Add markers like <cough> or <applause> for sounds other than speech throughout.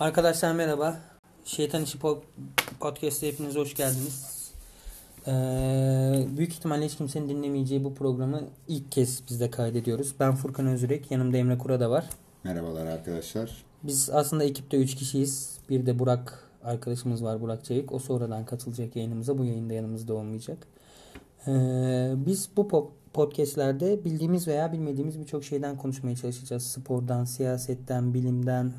Arkadaşlar merhaba. Şeytan İşi Podcast'a hepiniz hoş geldiniz. Ee, büyük ihtimalle hiç kimsenin dinlemeyeceği bu programı ilk kez biz de kaydediyoruz. Ben Furkan Özürek, yanımda Emre Kura da var. Merhabalar arkadaşlar. Biz aslında ekipte 3 kişiyiz. Bir de Burak arkadaşımız var Burak Çevik. O sonradan katılacak yayınımıza. Bu yayında yanımızda olmayacak. Ee, biz bu podcastlerde bildiğimiz veya bilmediğimiz birçok şeyden konuşmaya çalışacağız. Spordan, siyasetten, bilimden,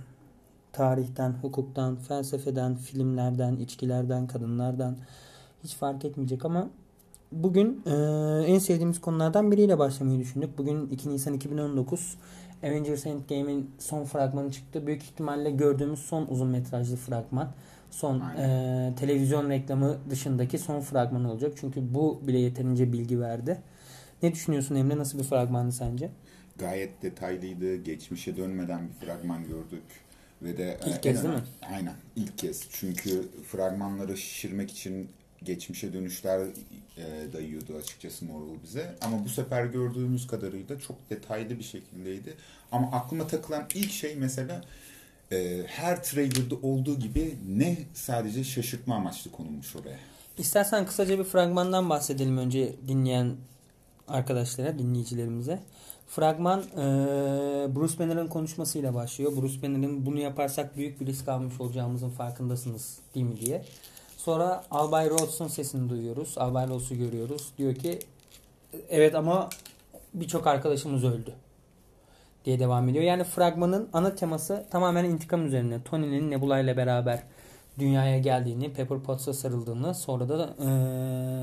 tarihten, hukuktan, felsefeden, filmlerden, içkilerden, kadınlardan hiç fark etmeyecek ama bugün e, en sevdiğimiz konulardan biriyle başlamayı düşündük. Bugün 2 Nisan 2019 Avengers Endgame'in son fragmanı çıktı. Büyük ihtimalle gördüğümüz son uzun metrajlı fragman. Son e, televizyon reklamı dışındaki son fragman olacak. Çünkü bu bile yeterince bilgi verdi. Ne düşünüyorsun Emre? Nasıl bir fragmandı sence? Gayet detaylıydı. Geçmişe dönmeden bir fragman gördük. Ve de ilk e, kez değil mi? Aynen ilk kez. Çünkü fragmanları şişirmek için geçmişe dönüşler e, dayıyordu açıkçası Marvel bize. Ama bu sefer gördüğümüz kadarıyla çok detaylı bir şekildeydi. Ama aklıma takılan ilk şey mesela e, her trailer'da olduğu gibi ne sadece şaşırtma amaçlı konulmuş oraya. İstersen kısaca bir fragmandan bahsedelim önce dinleyen arkadaşlara, dinleyicilerimize. Fragman Bruce Banner'ın konuşmasıyla başlıyor. Bruce Banner'ın bunu yaparsak büyük bir risk almış olacağımızın farkındasınız değil mi diye. Sonra Albay Rhodes'un sesini duyuyoruz. Albay Rhodes'u görüyoruz. Diyor ki evet ama birçok arkadaşımız öldü diye devam ediyor. Yani fragmanın ana teması tamamen intikam üzerine. Tony'nin Nebula ile beraber dünyaya geldiğini, Pepper Potts'a sarıldığını, sonra da e,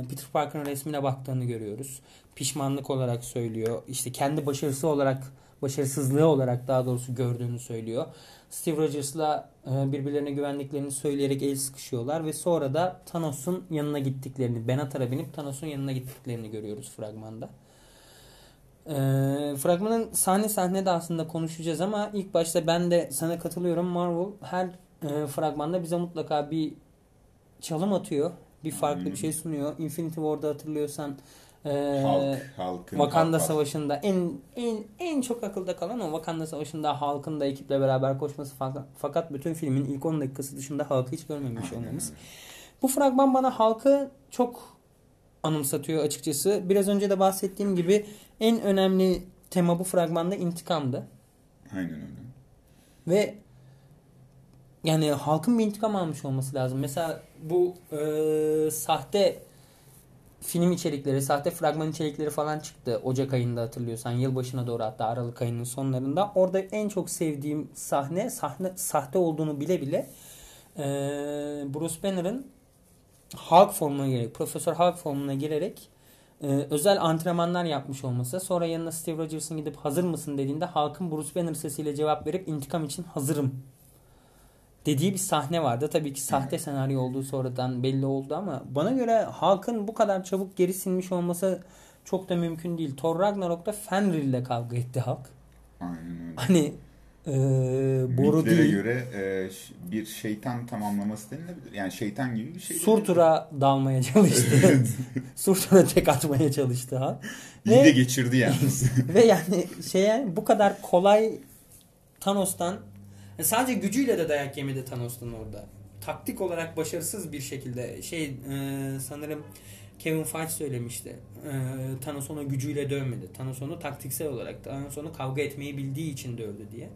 Peter Parker'ın resmine baktığını görüyoruz. Pişmanlık olarak söylüyor. İşte kendi başarısı olarak, başarısızlığı olarak daha doğrusu gördüğünü söylüyor. Steve Rogers'la e, birbirlerine güvendiklerini söyleyerek el sıkışıyorlar ve sonra da Thanos'un yanına gittiklerini, Benatar'a binip Thanos'un yanına gittiklerini görüyoruz fragmanda. E, fragmanın sahne sahne de aslında konuşacağız ama ilk başta ben de sana katılıyorum. Marvel her e, fragmanda bize mutlaka bir çalım atıyor. Bir farklı hmm. bir şey sunuyor. Infinity War'da hatırlıyorsan e, halkın, Wakanda halk Savaşı'nda en en en çok akılda kalan o Wakanda Savaşı'nda halkın da ekiple beraber koşması fakat, fakat bütün filmin ilk 10 dakikası dışında halkı hiç görmemiş olmamız. Bu fragman bana halkı çok anımsatıyor açıkçası. Biraz önce de bahsettiğim gibi en önemli tema bu fragmanda intikamdı. Aynen öyle. Ve yani halkın bir intikam almış olması lazım. Mesela bu e, sahte film içerikleri, sahte fragman içerikleri falan çıktı. Ocak ayında hatırlıyorsan. Yılbaşına doğru hatta Aralık ayının sonlarında. Orada en çok sevdiğim sahne, sahne sahte olduğunu bile bile e, Bruce Banner'ın Hulk formuna girerek, Profesör Hulk formuna girerek e, özel antrenmanlar yapmış olması. Sonra yanına Steve Rogers'ın gidip hazır mısın dediğinde Hulk'ın Bruce Banner sesiyle cevap verip intikam için hazırım dediği bir sahne vardı. Tabii ki sahte senaryo olduğu sonradan belli oldu ama bana göre halkın bu kadar çabuk geri sinmiş olması çok da mümkün değil. Thor Ragnarok'ta Fenrir ile kavga etti halk. Aynen öyle. Hani e, boru Mitlere değil. göre e, bir şeytan tamamlaması denilebilir. Yani şeytan gibi bir şey. Surtur'a dalmaya çalıştı. <laughs> <laughs> Surtur'a tek atmaya çalıştı ha. İyi de geçirdi yalnız. <laughs> ve yani şeye bu kadar kolay Thanos'tan yani e, sadece gücüyle de dayak yemedi Thanos'tan orada. Taktik olarak başarısız bir şekilde şey e, sanırım Kevin Feige söylemişti. E, Thanos onu gücüyle dövmedi. Thanos onu taktiksel olarak Thanos onu kavga etmeyi bildiği için dövdü diye.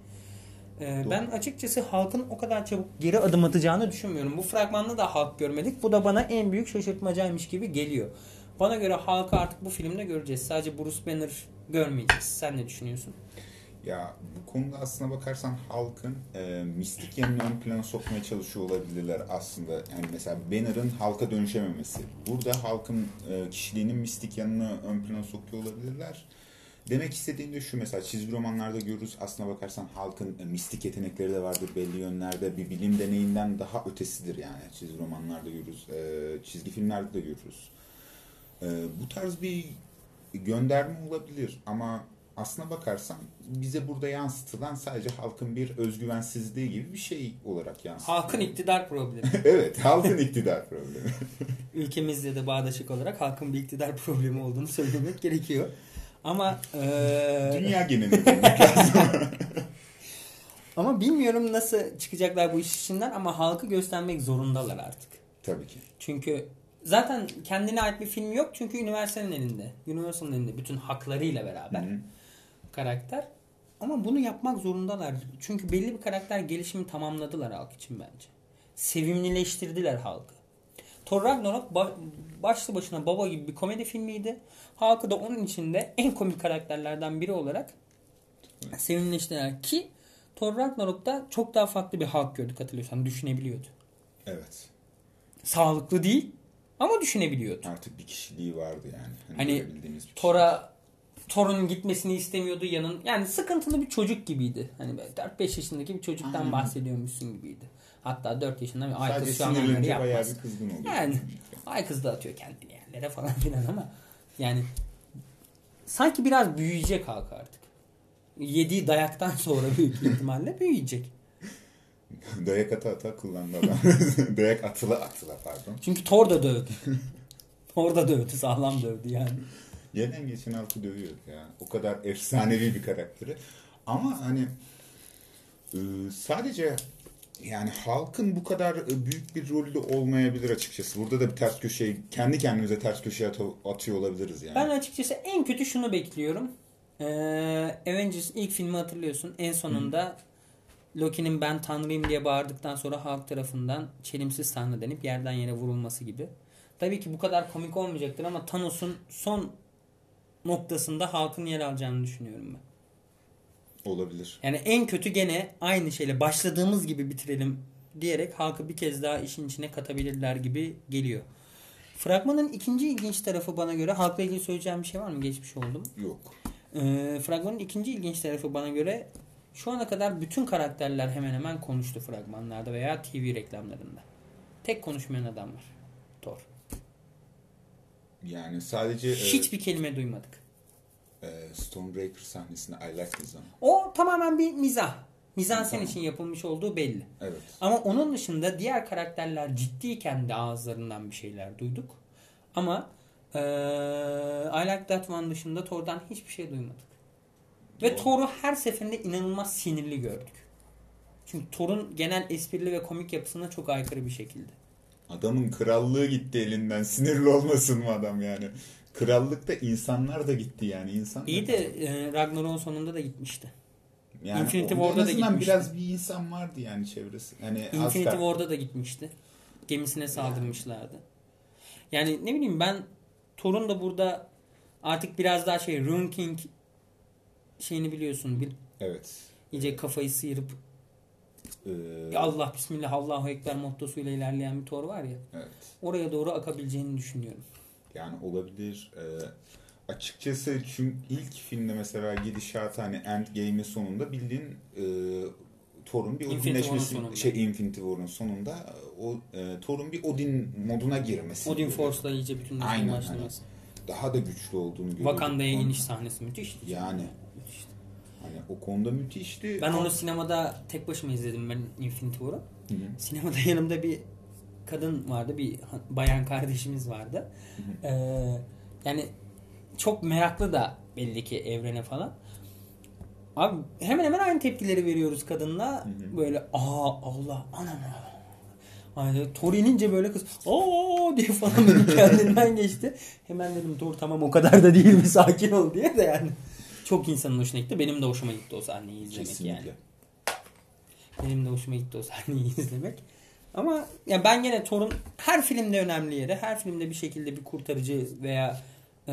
E, ben açıkçası halkın o kadar çabuk geri adım atacağını düşünmüyorum. Bu fragmanda da halk görmedik. Bu da bana en büyük şaşırtmacaymış gibi geliyor. Bana göre halkı artık bu filmde göreceğiz. Sadece Bruce Banner görmeyeceğiz. Sen ne düşünüyorsun? Ya bu konuda aslına bakarsan halkın e, mistik yanını ön plana sokmaya çalışıyor olabilirler aslında. Yani mesela Banner'ın halka dönüşememesi. Burada halkın e, kişiliğinin mistik yanını ön plana sokuyor olabilirler. Demek istediğim de şu mesela çizgi romanlarda görürüz aslına bakarsan halkın e, mistik yetenekleri de vardır belli yönlerde bir bilim deneyinden daha ötesidir yani çizgi romanlarda görürüz e, çizgi filmlerde de görürüz. E, bu tarz bir gönderme olabilir ama aslına bakarsan bize burada yansıtılan sadece halkın bir özgüvensizliği gibi bir şey olarak yansıtıyor. Halkın iktidar problemi. <laughs> evet, halkın iktidar problemi. <laughs> Ülkemizde de bağdaşık olarak halkın bir iktidar problemi olduğunu söylemek gerekiyor. Ama ee... dünya genelinde lazım. <laughs> Ama bilmiyorum nasıl çıkacaklar bu iş içinden ama halkı göstermek zorundalar artık. Tabii ki. Çünkü zaten kendine ait bir film yok çünkü Universal'in elinde. Universal'in elinde bütün haklarıyla beraber Hı hı. Karakter. Ama bunu yapmak zorundalar. Çünkü belli bir karakter gelişimi tamamladılar halk için bence. Sevimlileştirdiler halkı. Thor Ragnarok ba- başlı başına baba gibi bir komedi filmiydi. Halkı da onun içinde en komik karakterlerden biri olarak sevimlileştirdiler ki Thor Ragnarok'ta çok daha farklı bir halk gördük hatırlıyorsan. Düşünebiliyordu. Evet. Sağlıklı değil ama düşünebiliyordu. Artık bir kişiliği vardı yani. Hani bir Thor'a Thor'un gitmesini istemiyordu yanın. Yani sıkıntılı bir çocuk gibiydi. Hani böyle 4-5 yaşındaki bir çocuktan Aynen. bahsediyormuşsun gibiydi. Hatta 4 yaşında bir ay kız şu an onları yapmaz. Yani ay kız da atıyor kendini yerlere falan filan ama yani sanki biraz büyüyecek halk artık. Yediği dayaktan sonra büyük ihtimalle büyüyecek. <laughs> Dayak ata ata kullandı adam. <laughs> Dayak atıla atıla pardon. Çünkü Thor da dövdü. Thor da dövdü. Sağlam dövdü yani. Gelen geçen halkı dövüyor ya. O kadar efsanevi bir karakteri. Ama hani e, sadece yani halkın bu kadar e, büyük bir rolü de olmayabilir açıkçası. Burada da bir ters köşe, kendi kendimize ters köşeye at- atıyor olabiliriz yani. Ben açıkçası en kötü şunu bekliyorum. Ee, Avengers ilk filmi hatırlıyorsun. En sonunda Loki'nin ben tanrıyım diye bağırdıktan sonra halk tarafından çelimsiz tanrı denip yerden yere vurulması gibi. Tabii ki bu kadar komik olmayacaktır ama Thanos'un son noktasında halkın yer alacağını düşünüyorum ben. Olabilir. Yani en kötü gene aynı şeyle başladığımız gibi bitirelim diyerek halkı bir kez daha işin içine katabilirler gibi geliyor. Fragmanın ikinci ilginç tarafı bana göre halkla ilgili söyleyeceğim bir şey var mı? Geçmiş oldum. Yok. Ee, fragmanın ikinci ilginç tarafı bana göre şu ana kadar bütün karakterler hemen hemen konuştu fragmanlarda veya TV reklamlarında. Tek konuşmayan adam var. Thor. Yani sadece e, Hiçbir kelime duymadık. e, Stormbreaker sahnesinde I like this one. O tamamen bir mizah. Mizansen Tamam. için yapılmış olduğu belli. Evet. Ama onun dışında diğer karakterler ciddiyken de ağızlarından bir şeyler duyduk. Ama eee I Like That One dışında Thor'dan hiçbir şey duymadık. Ve. Thor'u her seferinde inanılmaz sinirli gördük. Çünkü Thor'un genel esprili ve komik yapısına çok aykırı bir şekilde. Adamın krallığı gitti elinden. Sinirli olmasın mı adam yani? Krallıkta insanlar da gitti yani. insan. İyi de eee Ragnarok'un sonunda da gitmişti. yani Infinity War'da da gitmişti. biraz bir insan vardı yani çevresi. Hani az Infinity kar- War'da da gitmişti. Gemisine saldırmışlardı. Yani ne bileyim ben Thor'un da burada artık biraz daha şey Rune King şeyini biliyorsun. Bir Evet. iyice kafayı sıyırıp Ee, Allah Bismillah Allahu Ekber mottosuyla ilerleyen bir Thor var ya. evet. Oraya doğru akabileceğini düşünüyorum. Yani olabilir. Ee, açıkçası çünkü ilk filmde mesela gidişat hani Endgame'in sonunda bildiğin e, Thor'un bir Odinleşmesi şey Infinity War'un sonunda o e, Thor'un bir Odin moduna girmesi. Odin. Force'la iyice bütünleşmeye Aynen, başlaması. daha da güçlü olduğunu görüyoruz. Wakanda'ya iniş sahnesi müthişti. Yani. O konuda müthişti. Ben onu sinemada tek başıma izledim ben Infinity War'u. Sinemada <laughs> yanımda bir kadın vardı, bir bayan kardeşimiz vardı. Ee, yani çok meraklı da belli ki evrene falan. Abi hemen hemen aynı tepkileri veriyoruz kadınla. hı. Böyle aa Allah anam Hani Thor inince böyle kız aa diye falan <laughs> böyle kendinden geçti. Hemen dedim Thor tamam o kadar da değil mi sakin ol diye de yani. Çok insanın hoşuna gitti. Benim de hoşuma gitti o sahneyi izlemek Kesinlikle. yani. Benim de hoşuma gitti o sahneyi <laughs> izlemek. Ama ya ben gene Thor'un her filmde önemli yeri, her filmde bir şekilde bir kurtarıcı veya e,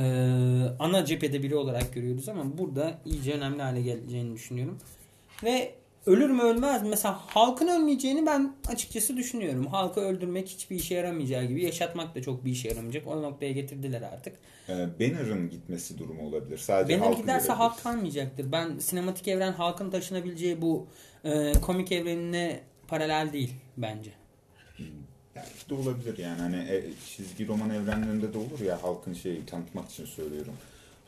ana cephede biri olarak görüyoruz ama burada iyice önemli hale geleceğini düşünüyorum. Ve ölür mü ölmez mi? Mesela halkın ölmeyeceğini ben açıkçası düşünüyorum. Halkı öldürmek hiçbir işe yaramayacağı gibi yaşatmak da çok bir işe yaramayacak. O noktaya getirdiler artık. Ee, Banner'ın gitmesi durumu olabilir. Sadece halkı giderse görebiliriz. halk kalmayacaktır. Ben sinematik evren halkın taşınabileceği bu e, komik evrenine paralel değil bence. Belki de olabilir yani hani e, çizgi roman evrenlerinde de olur ya halkın şeyi tanıtmak için söylüyorum.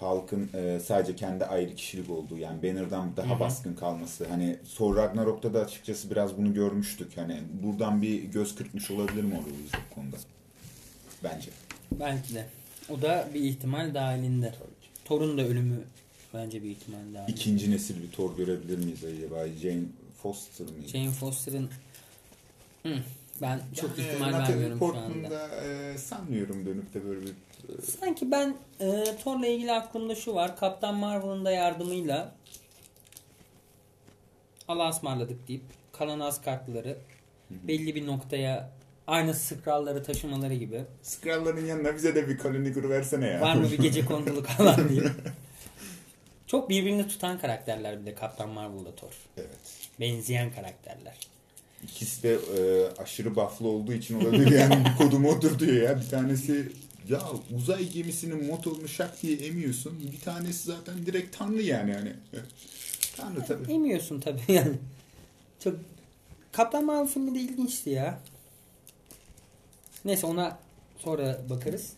Halkın e, sadece kendi ayrı kişilik olduğu yani Banner'dan daha Hı hı. baskın kalması. Hani Thor Ragnarok'ta da açıkçası biraz bunu görmüştük. Hani buradan bir göz kırpmış olabilir mi Orwell bu konuda? Bence. Belki de. O da bir ihtimal dahilinde. Thor'un da ölümü bence bir ihtimal dahilinde. İkinci nesil bir Thor görebilir miyiz acaba? Jane Foster mıydı? Jane Foster'ın Hı, ben çok Yani ihtimal vermiyorum şu anda. E, sanmıyorum dönüp de böyle bir Sanki ben e, Thor'la ilgili aklımda şu var. Kaptan Marvel'ın da yardımıyla Allah'a ısmarladık deyip kalan az kartları belli bir noktaya aynı skralları taşımaları gibi. Skrulların yanına bize de bir Kalunigur versene ya. Var mı bir gece konduluk falan diye. <laughs> Çok birbirini tutan karakterler bir de Kaptan Marvel'da Thor. Evet. Benzeyen karakterler. İkisi de e, aşırı bufflı olduğu için olabilir yani <laughs> bir kodum odur diyor ya. Bir tanesi ya uzay gemisinin motorunu şak diye emiyorsun. Bir tanesi zaten direkt tanrı yani hani. Tanrı tabii. Emiyorsun tabii <laughs> yani. Çok Kaptan Marvel filmi de ilginçti ya. Neyse ona sonra bakarız.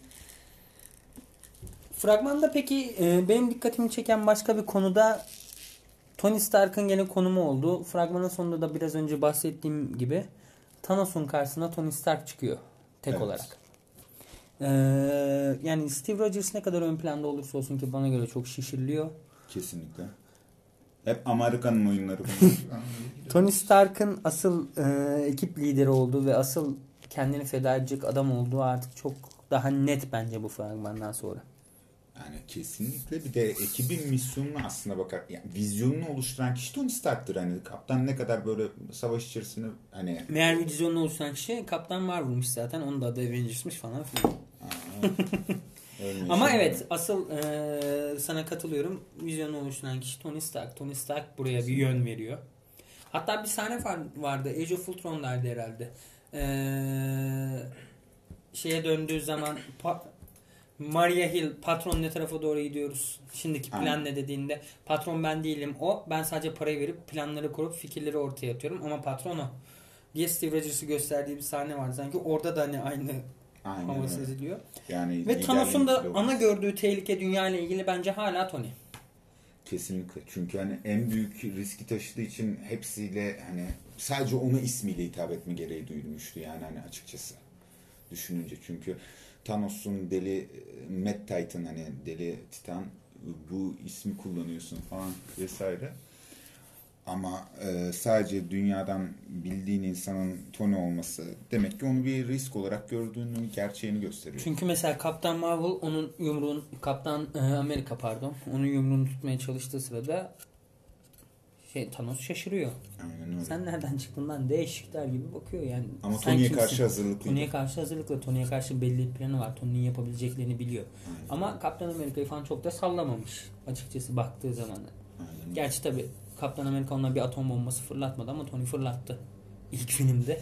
Fragmanda peki e, benim dikkatimi çeken başka bir konuda Tony Stark'ın gene konumu oldu. Fragmanın sonunda da biraz önce bahsettiğim gibi Thanos'un karşısına Tony Stark çıkıyor tek Evet. olarak. Ee, yani Steve Rogers ne kadar ön planda olursa olsun ki bana göre çok şişiriliyor. Kesinlikle. Hep Amerikan oyunları bunlar. <laughs> Tony Stark'ın asıl e, ekip lideri olduğu ve asıl kendini feda edecek adam olduğu artık çok daha net bence bu fragmandan sonra. Yani kesinlikle bir de ekibin misyonunu aslına bakar. Yani vizyonunu oluşturan kişi Tony Stark'tır. Hani kaptan ne kadar böyle savaş içerisinde hani Meğer vizyonunu oluşturan kişi Kaptan Marvel'mış zaten. Onun da adı Avengers'mış falan filan. <laughs> Ama şimdi. evet asıl e, sana katılıyorum. Vizyonu oluşturan kişi Tony Stark. Tony Stark buraya bir yön veriyor. Hatta bir sahne var, vardı. Age of Ultron'daydı herhalde. Eee şeye döndüğü zaman pa- Maria Hill patron ne tarafa doğru gidiyoruz? Şimdiki plan Aynen. ne dediğinde patron ben değilim o. Ben sadece parayı verip planları kurup fikirleri ortaya atıyorum ama patron o. Diye Steve Rogers'ı gösterdiği bir sahne var. Sanki orada da hani aynı Aynen hava seziliyor. Yani Ve Thanos'un da liderliğin ana gördüğü tehlike dünya ile ilgili bence hala Tony. Kesinlikle. Çünkü hani en büyük riski taşıdığı için hepsiyle hani sadece ona ismiyle hitap etme gereği duymuştu yani hani açıkçası. Düşününce çünkü Thanos'un deli Mad Titan hani deli Titan bu ismi kullanıyorsun falan vesaire. Ama e, sadece dünyadan bildiğin insanın Tony olması demek ki onu bir risk olarak gördüğünün gerçeğini gösteriyor. Çünkü mesela Kaptan Marvel onun yumruğun Kaptan e, Amerika pardon onun yumruğunu tutmaya çalıştığı sırada şey Thanos şaşırıyor. Aynen öyle. Sen nereden çıktın lan değişikler gibi bakıyor yani. Ama Tony'ye karşı hazırlıklıydı. Tony'ye karşı hazırlıklı. Tony'ye karşı belli bir planı var. Tony'nin yapabileceklerini biliyor. Aynen. Ama Kaptan Amerika'yı falan çok da sallamamış açıkçası baktığı zaman. Aynen. Gerçi tabi Kaptan Amerika ona bir atom bombası fırlatmadı ama Tony fırlattı. İlk filmde.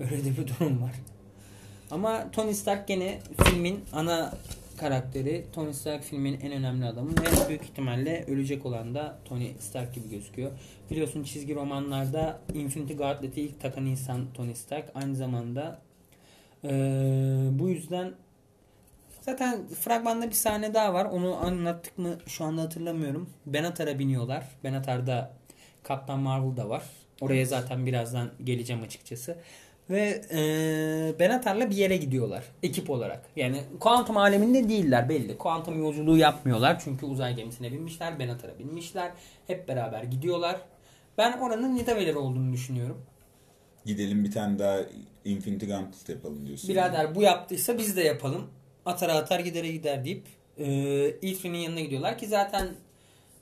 Öyle de bir durum var. Ama Tony Stark gene filmin ana karakteri. Tony Stark filmin en önemli adamı ve büyük ihtimalle ölecek olan da Tony Stark gibi gözüküyor. Biliyorsun çizgi romanlarda Infinity Gauntlet'i ilk takan insan Tony Stark. Aynı zamanda eee, bu yüzden Zaten fragmanda bir sahne daha var. Onu anlattık mı şu anda hatırlamıyorum. Benatar'a biniyorlar. Benatar'da Kaptan Marvel da var. Oraya zaten birazdan geleceğim açıkçası. Ve e, Benatar'la bir yere gidiyorlar. Ekip olarak. Yani kuantum aleminde değiller belli. Kuantum yolculuğu yapmıyorlar. Çünkü uzay gemisine binmişler. Benatar'a binmişler. Hep beraber gidiyorlar. Ben oranın Nidavellir olduğunu düşünüyorum. Gidelim bir tane daha Infinity Gauntlet yapalım diyorsun. Birader bu yaptıysa biz de yapalım. Atar atar gidere gider deyip e, Eithrie'nin yanına gidiyorlar ki zaten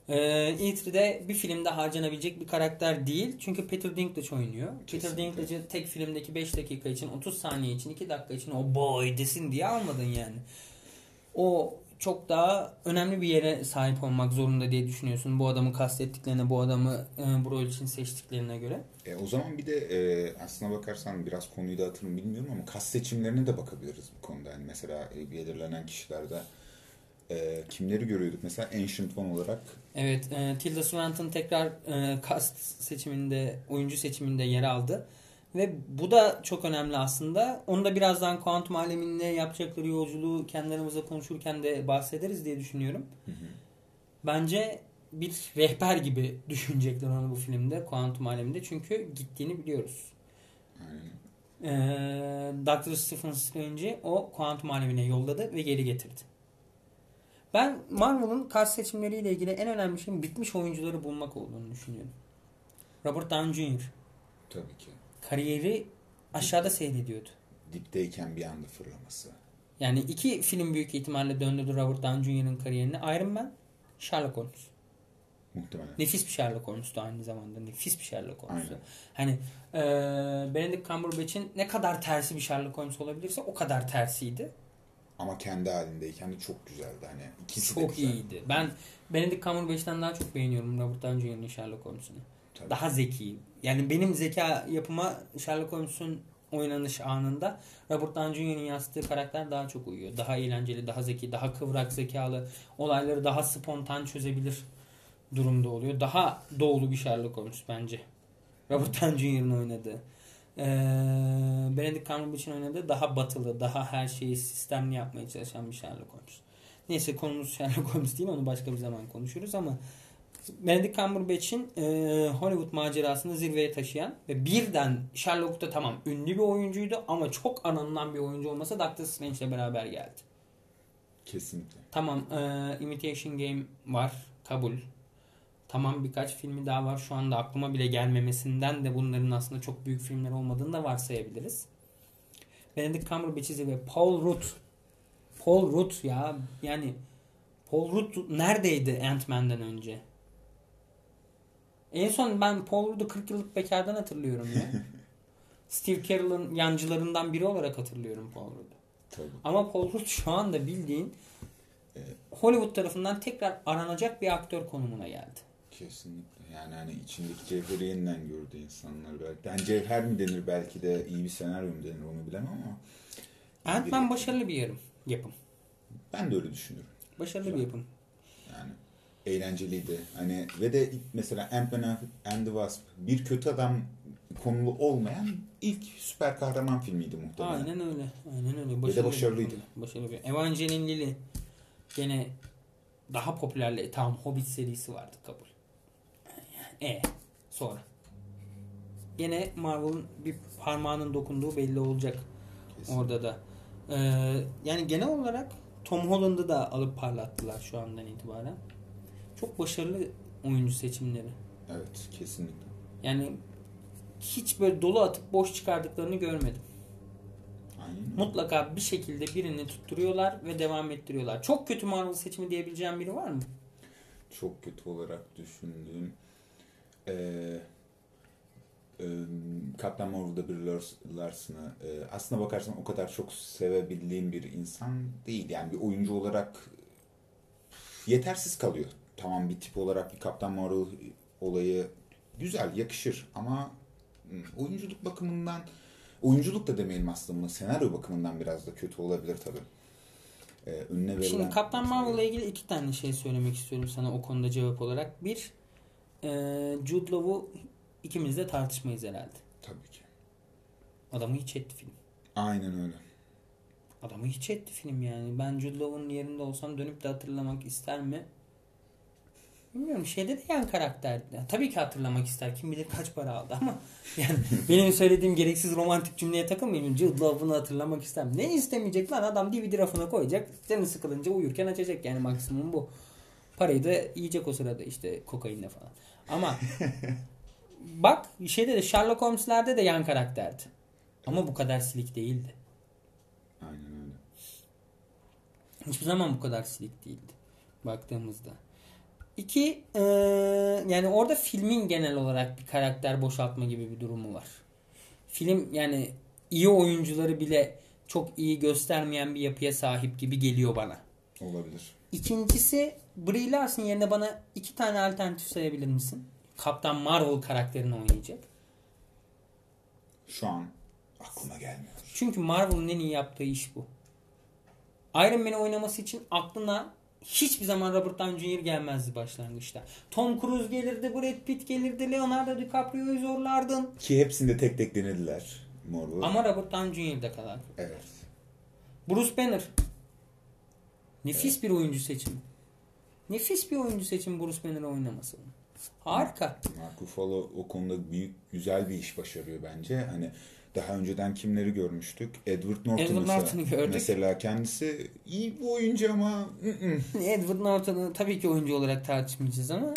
e, Eithrie de bir filmde harcanabilecek bir karakter değil. Çünkü Peter Dinklage oynuyor. Peter Kesinlikle. Dinklage'ı tek filmdeki 5 dakika için 30 saniye için 2 dakika için o boy desin diye almadın yani. O çok daha önemli bir yere sahip olmak zorunda diye düşünüyorsun. Bu adamı kastettiklerine, bu adamı e, bu rol için seçtiklerine göre. E, o zaman bir de e, aslına bakarsan biraz konuyu dağıtırım bilmiyorum ama kas seçimlerine de bakabiliriz bu konuda. Yani mesela e, belirlenen kişilerde e, kimleri görüyorduk? Mesela Ancient One olarak Evet, e, Tilda Swinton tekrar e, cast seçiminde, oyuncu seçiminde yer aldı. Ve bu da çok önemli aslında. Onu da birazdan kuantum aleminde yapacakları yolculuğu kendi aramızda konuşurken de bahsederiz diye düşünüyorum. Bence bir rehber gibi <laughs> düşünecekler onu bu filmde, kuantum aleminde. Çünkü gittiğini biliyoruz. Aynen. Ee, Dr. Stephen Strange'i o kuantum alemine yolladı ve geri getirdi. Ben Marvel'ın kast seçimleriyle ilgili en önemli şeyin bitmiş oyuncuları bulmak olduğunu düşünüyorum. Robert Downey Jr. Tabii ki. kariyeri aşağıda seyrediyordu. Dipteyken bir anda fırlaması. Yani iki film büyük ihtimalle döndürdü Robert Downey Jr.'ın kariyerini. Iron Man, Sherlock Holmes. Muhtemelen. Nefis bir Sherlock Holmes'tu aynı zamanda. Nefis bir Sherlock Holmes'tu. Aynen. Hani eee Benedict Cumberbatch'in ne kadar tersi bir Sherlock Holmes olabilirse o kadar tersiydi. Ama kendi halindeyken de çok güzeldi. Hani ikisi de Çok güzel. iyiydi. Ben Benedict Cumberbatch'ten daha çok beğeniyorum Robert Downey Jr.'ın Sherlock Holmes'unu. Daha zeki. Yani benim zeka yapıma Sherlock Holmes'un oynanış anında Robert Downey Jr.'ın yansıttığı karakter daha çok uyuyor. Daha eğlenceli, daha zeki, daha kıvrak zekalı. Olayları daha spontan çözebilir durumda oluyor. Daha doğulu bir Sherlock Holmes bence. Robert Downey Jr.'ın oynadığı. Ee, Benedict Cumberbatch'in oynadığı daha batılı, daha her şeyi sistemli yapmaya çalışan bir Sherlock Holmes. Neyse konumuz Sherlock <laughs> Holmes değil onu başka bir zaman konuşuruz ama Benedict Cumberbatch'in e, Hollywood macerasını zirveye taşıyan ve birden Sherlock'ta tamam ünlü bir oyuncuydu ama çok aranılan bir oyuncu olmasa Doctor Strange'le beraber geldi. Kesinlikle. Tamam e, Imitation Game var kabul. Tamam birkaç filmi daha var şu anda aklıma bile gelmemesinden de bunların aslında çok büyük filmler olmadığını da varsayabiliriz. Benedict Cumberbatch'i zirve. Paul Rudd. Paul Rudd ya yani Paul Rudd neredeydi Ant-Man'den önce? En son ben Paul Rudd'u 40 yıllık bekardan hatırlıyorum ya. <laughs> Steve Carell'ın yancılarından biri olarak hatırlıyorum Paul Rudd'u. Tabii. Ama Paul Rudd şu anda bildiğin. Hollywood tarafından tekrar aranacak bir aktör konumuna geldi. Kesinlikle. Yani hani içindeki cevheri yeniden gördü insanlar belki. Ben cevher mi denir belki de iyi bir senaryo mu denir onu bilemem ama. Ant-Man başarılı bir yarım, yapım. Ben de öyle düşünüyorum. Başarılı bir yapım. Yani eğlenceliydi. Hani ve de mesela Ant-Man and the Wasp bir kötü adam konulu olmayan ilk süper kahraman filmiydi muhtemelen. Aynen öyle. Aynen öyle. Ve de başarılıydı. Başarılı bir. Evangeline Lilly gene daha popülerle tamam Hobbit serisi vardı kabul. E sonra. Gene Marvel'ın bir parmağının dokunduğu belli olacak Kesin. orada da. Ee, yani genel olarak Tom Holland'ı da alıp parlattılar şu andan itibaren. Çok başarılı oyuncu seçimleri. Evet kesinlikle. Yani hiç böyle dolu atıp boş çıkardıklarını görmedim. Aynen. Mutlaka bir şekilde birini tutturuyorlar ve devam ettiriyorlar. Çok kötü Marvel seçimi diyebileceğim biri var mı? Çok kötü olarak düşündüğüm ee, e, Captain Marvel'da bir Lars- Larson'ı e, aslına bakarsan o kadar çok sevebildiğim bir insan değil. Yani bir oyuncu olarak yetersiz kalıyor. Tamam bir tip olarak bir Captain Marvel olayı güzel, yakışır ama hmm, oyunculuk bakımından oyunculuk da demeyelim aslında senaryo bakımından biraz da kötü olabilir tabii. Ee, önüne verilen... Şimdi Kaptan Marvel'la ilgili iki tane şey söylemek istiyorum sana o konuda cevap olarak. Bir, e, Jude Law'u ikimiz de tartışmayız herhalde. Tabii ki. Adamı hiç etti film. Aynen öyle. Adamı hiç etti film yani. Ben Jude Law'un yerinde olsam dönüp de hatırlamak ister mi? Bilmiyorum şeyde de yan karakterdi. Ya, tabii ki hatırlamak ister. Kim bilir kaç para aldı ama <laughs> yani benim söylediğim gereksiz romantik cümleye takılmayayım. Jude Law'unu hatırlamak ister mi? Ne istemeyecek lan adam DVD rafına koyacak. Canı sıkılınca uyurken açacak yani maksimum bu. Parayı da yiyecek o sırada işte kokainle falan. Ama <laughs> bak şeyde de Sherlock Holmes'lerde de yan karakterdi. Ama bu kadar silik değildi. Aynen öyle. Hiçbir zaman bu kadar silik değildi baktığımızda. İki, e, yani orada filmin genel olarak bir karakter boşaltma gibi bir durumu var. Film yani iyi oyuncuları bile çok iyi göstermeyen bir yapıya sahip gibi geliyor bana. Olabilir. İkincisi Brie Larson yerine bana iki tane alternatif sayabilir misin? Kaptan Marvel karakterini oynayacak. Şu an aklıma gelmiyor. Çünkü Marvel'ın en iyi yaptığı iş bu. Iron Man'i oynaması için aklına hiçbir zaman Robert Downey Jr. gelmezdi başlangıçta. Tom Cruise gelirdi, Brad Pitt gelirdi, Leonardo DiCaprio'yu zorlardın. Ki hepsinde tek tek denediler. Marvel. Ama Robert Downey Jr.'de kadar. Evet. Bruce Banner. Nefis bir oyuncu seçimi. Nefis bir oyuncu seçimi Bruce Banner'ı oynaması. Harika. Mark Ruffalo o konuda büyük güzel bir iş başarıyor bence. Hani daha önceden kimleri görmüştük? Edward Norton Edward. Norton'u gördük. Mesela kendisi iyi bir oyuncu ama ı-ı. Edward Norton'u tabii ki oyuncu olarak tartışmayacağız ama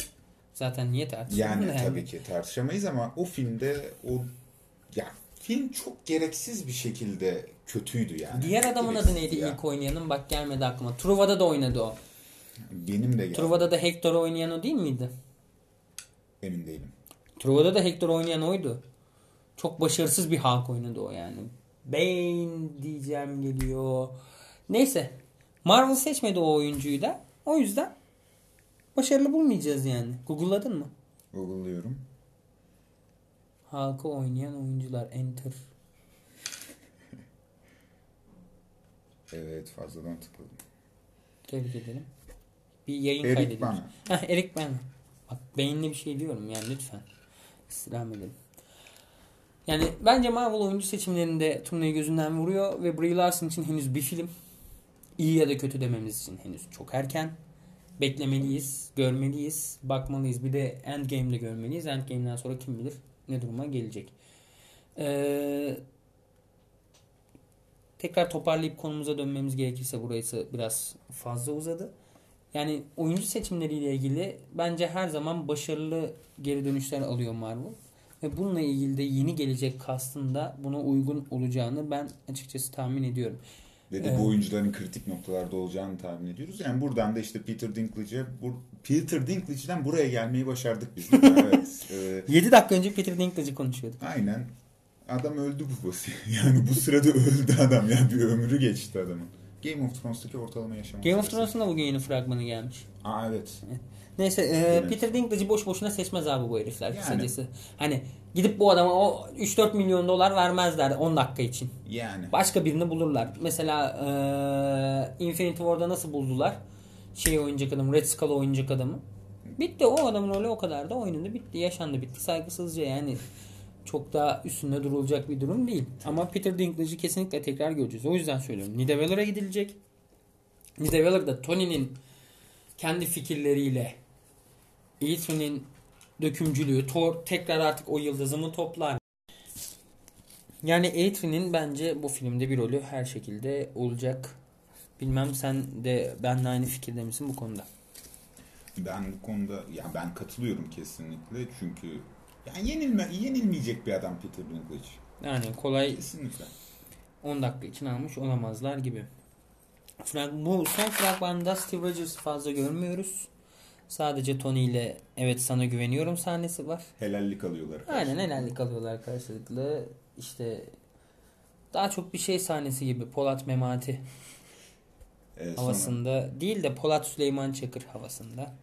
Zaten niye tartışalım Yani tabii ki tartışamayız ama o filmde o ya film çok gereksiz bir şekilde kötüydü yani. Diğer adamın adı Gereksiz neydi ya. ilk oynayanın? Bak gelmedi aklıma. Truva'da da oynadı o. Benim de geldi. Truva'da da Hector oynayan o değil miydi? Emin değilim. Truva'da da Hector oynayan oydu. Çok başarısız bir Hulk oynadı o yani. Bane diyeceğim geliyor. Neyse. Marvel seçmedi o oyuncuyu da. O yüzden başarılı bulmayacağız yani. Google'ladın mı? Google'lıyorum. Hulk'ı oynayan oyuncular. Enter. Evet fazladan tıkladım. Tebrik ederim. Bir yayın Eric. Bana. <laughs> Heh, Eric Bana. Bak beyinli bir şey diyorum yani lütfen. İstirham edelim. Yani bence Marvel oyuncu seçimlerinde turnayı gözünden vuruyor ve Brie Larson için henüz bir film. iyi ya da kötü dememiz için henüz çok erken. Beklemeliyiz, görmeliyiz, bakmalıyız. Bir de Endgame'de görmeliyiz. Endgame'den sonra kim bilir ne duruma gelecek. Ee, tekrar toparlayıp konumuza dönmemiz gerekirse burası biraz fazla uzadı. Yani oyuncu seçimleriyle ilgili bence her zaman başarılı geri dönüşler alıyor Marvel. Ve bununla ilgili de yeni gelecek kastında buna uygun olacağını ben açıkçası tahmin ediyorum. Ve de Evet. bu oyuncuların kritik noktalarda olacağını tahmin ediyoruz. Yani buradan da işte Peter Dinklage'e bu, Peter Dinklage'den buraya gelmeyi başardık biz. <laughs> evet. e, 7 dakika önce Peter Dinklage'i konuşuyorduk. aynen. Adam öldü bu <laughs> Yani bu sırada öldü adam. Yani bir ömrü geçti adamın. Game of Thrones'taki ortalama yaşam. Game of. Thrones'un da bugün yeni fragmanı gelmiş. Aa evet. Neyse e, Evet. Peter Dinklage'i boş boşuna seçmez abi bu herifler Yani. kısacası. Hani gidip bu adama o 3-4 milyon dolar vermezler 10 dakika için. Yani. Başka birini bulurlar. Mesela e, Infinity War'da nasıl buldular? Şey oyuncak adamı, Red Skull oyuncak adamı. Bitti o adamın rolü o kadar da oynadı bitti yaşandı bitti saygısızca yani çok daha üstünde durulacak bir durum değil. Ama Peter Dinklage'i kesinlikle tekrar göreceğiz. O yüzden söylüyorum. Nidaveller'a gidilecek. Nidavellar da Tony'nin kendi fikirleriyle Ethan'in dökümcülüğü Thor tekrar artık o yıldızımı toplar. Yani Adrian'in bence bu filmde bir rolü her şekilde olacak. Bilmem sen de benimle aynı fikirde misin bu konuda? Ben bu konuda ya ben katılıyorum kesinlikle çünkü yani yenilme yenilmeyecek bir adam Peter Dinklage. Yani kolay Kesinlikle. 10 dakika için almış olamazlar gibi. Frag- Bu son fragmanda Steve Rogers'ı fazla görmüyoruz. Sadece Tony ile evet sana güveniyorum sahnesi var. Helallik alıyorlar. Aynen helallik alıyorlar karşılıklı. İşte daha çok bir şey sahnesi gibi Polat Memati sonra- havasında değil de Polat Süleyman Çakır havasında.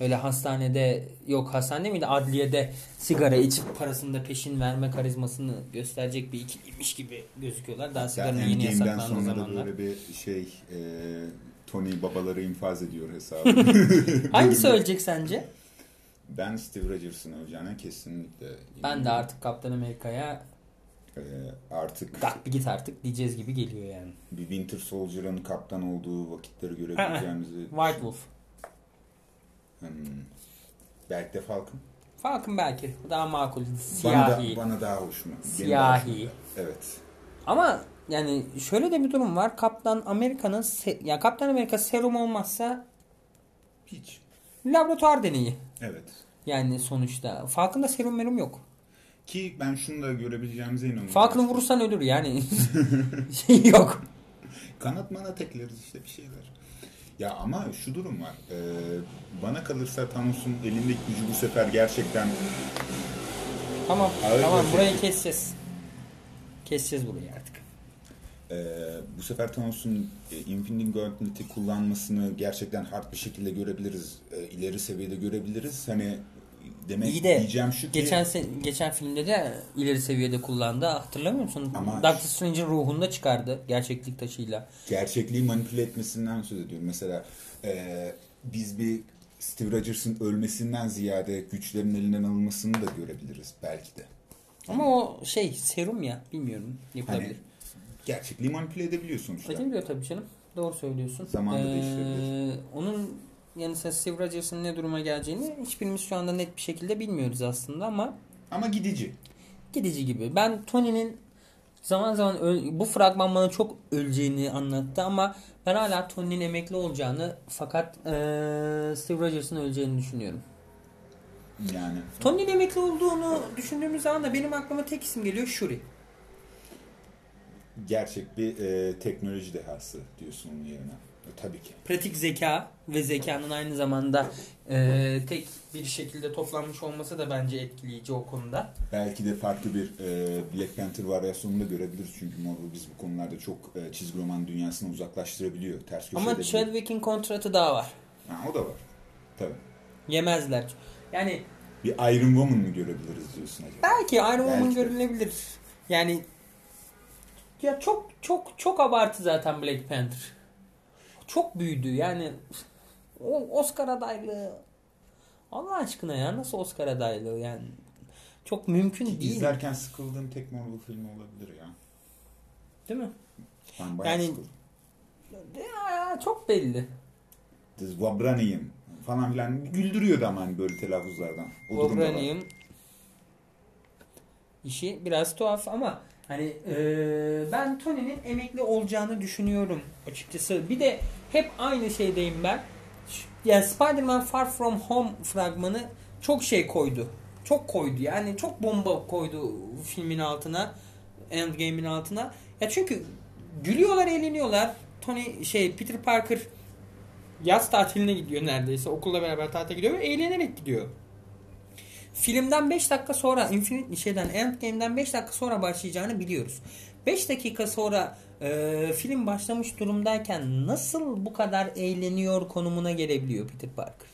Öyle hastanede yok hastane miydi adliyede sigara içip parasında peşin verme karizmasını gösterecek bir ikiliymiş gibi gözüküyorlar. Daha sigaranın yeni Endgame'den yasaklandığı da zamanlar. böyle bir şey e, Tony babaları infaz ediyor hesabı. <laughs> Hangisi ölecek sence? Ben Steve Rogers'ın öleceğine kesinlikle Ben de artık Kaptan Amerika'ya e, artık kalk bir git artık diyeceğiz gibi geliyor yani. bir Winter Soldier'ın kaptan olduğu vakitleri <laughs> görebileceğimizi White Wolf. Hmm. Belki de Falcon. Falcon belki daha makul. Bana, Siyahi. da, bana daha hoşuma. Siyahi. Evet. Ama yani şöyle de bir durum var. Kaptan Amerika'nın ya Kaptan Amerika serum olmazsa Hiç. laboratuvar deneyi. Evet. Yani sonuçta. Falcon'da serum merum yok. Ki ben şunu da görebileceğimize inanıyorum. Falcon'ı vurursan ölür yani. <laughs> <laughs> şey yok. Kanat manat ekleriz işte bir şeyler. Ya ama şu durum var. Ee, bana kalırsa Thanos'un elindeki gücü bu sefer gerçekten Tamam. Ağır tamam bir burayı keseceğiz. Keseceğiz burayı artık. Ee, bu sefer Thanos'un e, Infinity Gauntlet'i kullanmasını gerçekten hard bir şekilde görebiliriz. E, ileri seviyede görebiliriz. Hani demek İyi de diyeceğim şu ki Geçen se- geçen filmde de ileri seviyede kullandı. Hatırlamıyor musun? Ama- Doctor Strange'in ruhunda çıkardı gerçeklik taşıyla. gerçekliği manipüle etmesinden söz ediyorum. Mesela e, biz bir Steve Rogers'ın ölmesinden ziyade güçlerin elinden alınmasını da görebiliriz belki de. Ama o şey serum ya bilmiyorum yapılabilir. Hani gerçekliği manipüle edebiliyor sonuçta. Edebiliyor tabii canım. Doğru söylüyorsun. Zamanla Ee, değiştirebilir. Onun yani Rogers'ın ne duruma geleceğini hiçbirimiz şu anda net bir şekilde bilmiyoruz aslında ama Ama gidici. gidici gibi. Ben Tony'nin zaman zaman bu fragman bana çok öleceğini anlattı ama ben hala Tony'nin emekli olacağını fakat eee, Steve Rogers'ın öleceğini düşünüyorum. Yani Tony'nin emekli olduğunu düşündüğümüz zaman da benim aklıma tek isim geliyor Shuri. gerçek bir e, teknoloji dehası diyorsun onun yerine. Tabii ki. Pratik zeka ve zekanın aynı zamanda e, tek bir şekilde toplanmış olması da bence etkileyici o konuda. Belki de farklı bir e, Black Panther varyasyonunu da görebiliriz. Çünkü Marvel biz bu konularda çok e, çizgi roman dünyasını uzaklaştırabiliyor. Ters Ama. Chadwick'in kontratı daha var. Ha, o da var. Tabii. Yemezler. Yani Bir Iron Woman mı görebiliriz diyorsun acaba? belki Iron Woman de. görülebilir. Yani ya çok çok çok abartı zaten Black Panther. Çok büyüdü yani o Oscar adaylığı Allah aşkına ya nasıl Oscar adaylığı yani çok mümkün değil. İzlerken sıkıldığım tek Marvel filmi olabilir ya. Değil mi? Ben bayağı Yani- sıkıldım. Ya, çok belli. The Vibranium falan filan güldürüyordu ama hani böyle telaffuzlardan. Vibranium işi biraz tuhaf ama hani eee, ben Tony'nin emekli olacağını düşünüyorum açıkçası. Bir de hep aynı şeydeyim ben. Yani Spider-Man Far From Home fragmanı çok şey koydu. Çok koydu yani çok bomba koydu filmin altına. Endgame'in altına. Ya çünkü gülüyorlar, eğleniyorlar. Tony şey Peter Parker yaz tatiline gidiyor neredeyse. Okulla beraber tatile gidiyor ve eğlenerek gidiyor. Filmden 5 dakika sonra Infinite şeyden Endgame'den 5 dakika sonra başlayacağını biliyoruz. 5 dakika sonra e, film başlamış durumdayken nasıl bu kadar eğleniyor konumuna gelebiliyor Peter Parker?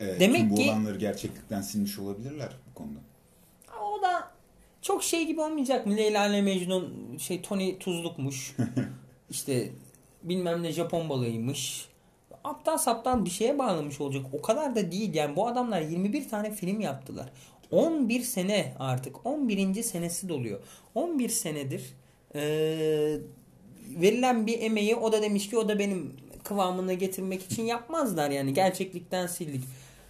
Evet, Demek bu ki- olanları gerçeklikten silmiş olabilirler bu konuda. O da çok şey gibi olmayacak mı? Leyla ile Mecnun şey Tony tuzlukmuş. <laughs> işte bilmem ne Japon balığıymış. Aptal saptal bir şeye bağlamış olacak. O kadar da değil. Yani bu adamlar 21 tane film yaptılar. 11 sene artık. 11. senesi doluyor. 11 senedir eee, verilen bir emeği o da demiş ki o da benim kıvamına getirmek için yapmazlar yani. Gerçeklikten sildik.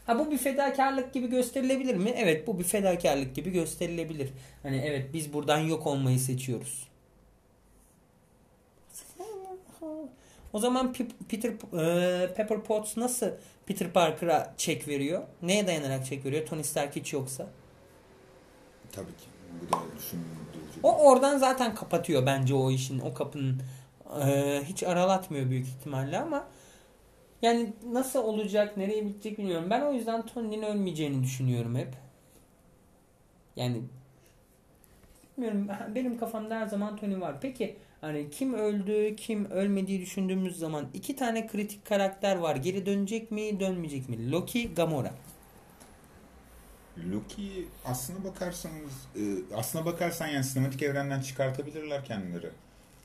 Ha bu bir fedakarlık gibi gösterilebilir mi? Evet bu bir fedakarlık gibi gösterilebilir. Hani evet biz buradan yok olmayı seçiyoruz. O zaman Pe- Peter e, Pepper Potts nasıl Peter Parker'a çek veriyor? Neye dayanarak çek veriyor? Tony Stark hiç yoksa. Tabii ki. Bu da düşündürücü. O oradan zaten kapatıyor bence o işin. O kapının e, hiç aralatmıyor büyük ihtimalle ama yani nasıl olacak, nereye bitecek bilmiyorum. Ben o yüzden Tony'nin ölmeyeceğini düşünüyorum hep. Yani bilmiyorum benim kafamda her zaman Tony var. Peki hani kim öldü, kim ölmediği düşündüğümüz zaman iki tane kritik karakter var. Geri dönecek mi, dönmeyecek mi? Loki, Gamora. Loki aslına bakarsanız e, aslına bakarsan yani sinematik evrenden çıkartabilirler kendileri.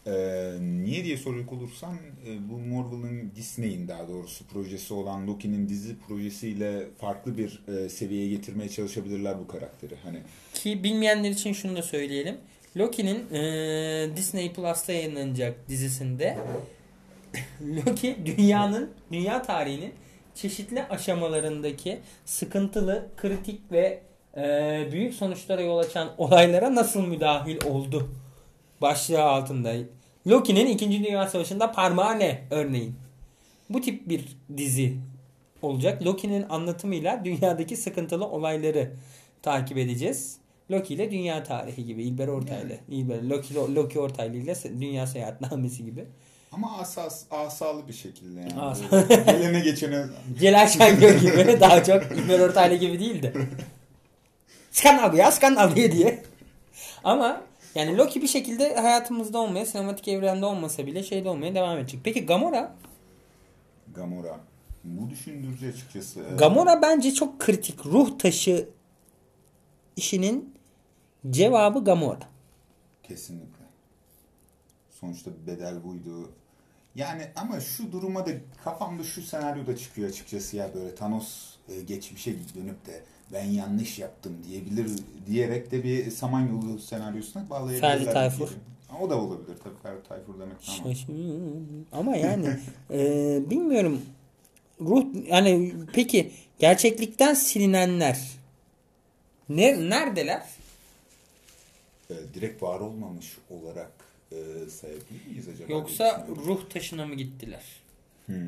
E, niye diye soracak olursan e, bu Marvel'ın Disney'in daha doğrusu projesi olan Loki'nin dizi projesiyle farklı bir e, seviyeye getirmeye çalışabilirler bu karakteri. Hani Ki bilmeyenler için şunu da söyleyelim. Loki'nin eee, Disney Plus'ta yayınlanacak dizisinde <laughs> Loki dünyanın, dünya tarihinin çeşitli aşamalarındaki sıkıntılı, kritik ve eee, büyük sonuçlara yol açan olaylara nasıl müdahil oldu başlığı altında. Loki'nin 2. Dünya Savaşı'nda parmağı ne örneğin. Bu tip bir dizi olacak. Loki'nin anlatımıyla dünyadaki sıkıntılı olayları takip edeceğiz. Loki ile dünya tarihi gibi. İlber Ortaylı. İlber, Loki, Loki Ortaylı ile dünya seyahatnamesi gibi. ama asas asalı bir şekilde yani. Böyle Gelene geçene <laughs> Celal Şengör gibi. Daha çok İlber Ortaylı gibi değil de. Skandal bu ya skandal diye diye. Ama yani Loki bir şekilde hayatımızda olmaya, sinematik evrende olmasa bile şeyde olmaya devam edecek. Peki Gamora? Gamora. Bu düşündürücü açıkçası. E, Gamora bence çok kritik. Ruh taşı işinin cevabı Gamora. Kesinlikle. Sonuçta bedel buydu. Yani ama şu duruma da kafamda şu senaryo da çıkıyor açıkçası ya böyle Thanos e, geçmişe dönüp de ben yanlış yaptım diyebilir diyerek de bir Samanyolu senaryosuna bağlayabilirler. Ferdi Tayfur. O da olabilir tabii Ferdi Tayfur demek ama. Şaşırıyorum. Ama yani e, bilmiyorum ruh yani peki gerçeklikten silinenler ne neredeler? E, direkt var olmamış olarak e, sayabilir miyiz acaba? Yoksa ruh taşına mı gittiler? Hmm.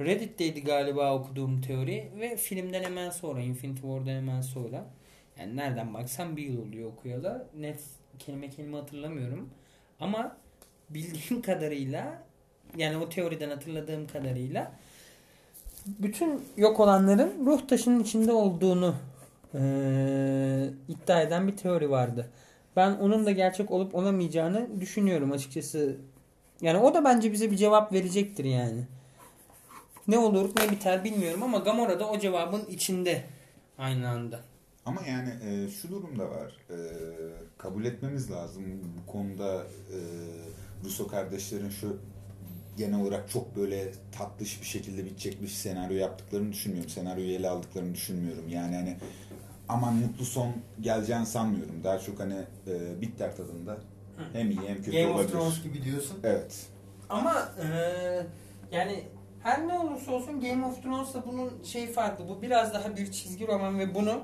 Reddit'teydi galiba okuduğum teori ve filmden hemen sonra Infinity War'dan hemen sonra yani nereden baksan bir yıl oluyor okuyalı. Net kelime kelime hatırlamıyorum. Ama bildiğim <laughs> kadarıyla yani o teoriden hatırladığım kadarıyla bütün yok olanların ruh taşının içinde olduğunu e, iddia eden bir teori vardı. Ben onun da gerçek olup olamayacağını düşünüyorum açıkçası. Yani o da bence bize bir cevap verecektir yani. Ne olur ne biter bilmiyorum ama Gamora da o cevabın içinde aynı anda. Ama yani e, şu durum da var. E, kabul etmemiz lazım. Bu konuda e, Russo kardeşlerin şu genel olarak çok böyle tatlış bir şekilde bitecek bir senaryo yaptıklarını düşünmüyorum. Senaryoyu ele aldıklarını düşünmüyorum. Yani hani aman mutlu son geleceğini sanmıyorum. Daha çok hani e, bitter tadında hem iyi hem kötü Game of olabilir. Thrones gibi diyorsun. Evet. Ama eee, yani her ne olursa olsun Game of Thrones'ta bunun şey farklı. Bu biraz daha bir çizgi roman ve bunu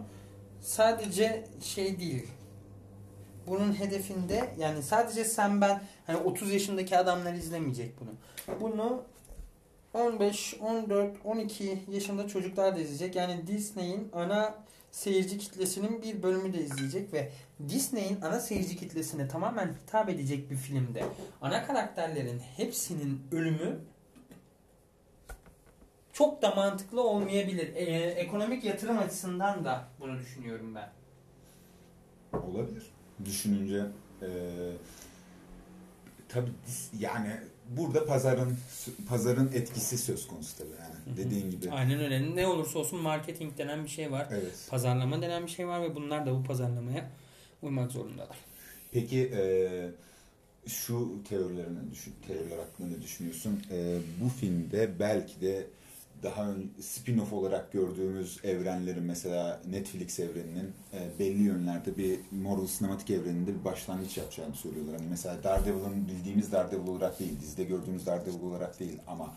sadece şey değil. Bunun hedefinde yani sadece sen ben hani 30 yaşındaki adamlar izlemeyecek bunu. Bunu 15, 14, 12 yaşında çocuklar da izleyecek. Yani Disney'in ana seyirci kitlesinin bir bölümü de izleyecek ve Disney'in ana seyirci kitlesine tamamen hitap edecek bir filmde ana karakterlerin hepsinin ölümü çok da mantıklı olmayabilir. Ee, ekonomik yatırım açısından da bunu düşünüyorum ben. Olabilir. Düşününce e, tabii yani burada pazarın pazarın etkisi söz konusu tabii yani dediğin gibi. Aynen öyle. Ne olursa olsun marketing denen bir şey var. Evet. Pazarlama denen bir şey var ve bunlar da bu pazarlamaya uymak zorundalar. Peki e, şu teorilerine düşün, teoriler hakkında ne düşünüyorsun? E, bu filmde belki de daha spin-off olarak gördüğümüz evrenlerin mesela Netflix evreninin e, belli yönlerde bir Marvel sinematik evreninde bir başlangıç yapacağını söylüyorlar. Hani mesela Daredevil'ın bildiğimiz Daredevil olarak değil, dizide gördüğümüz Daredevil olarak değil ama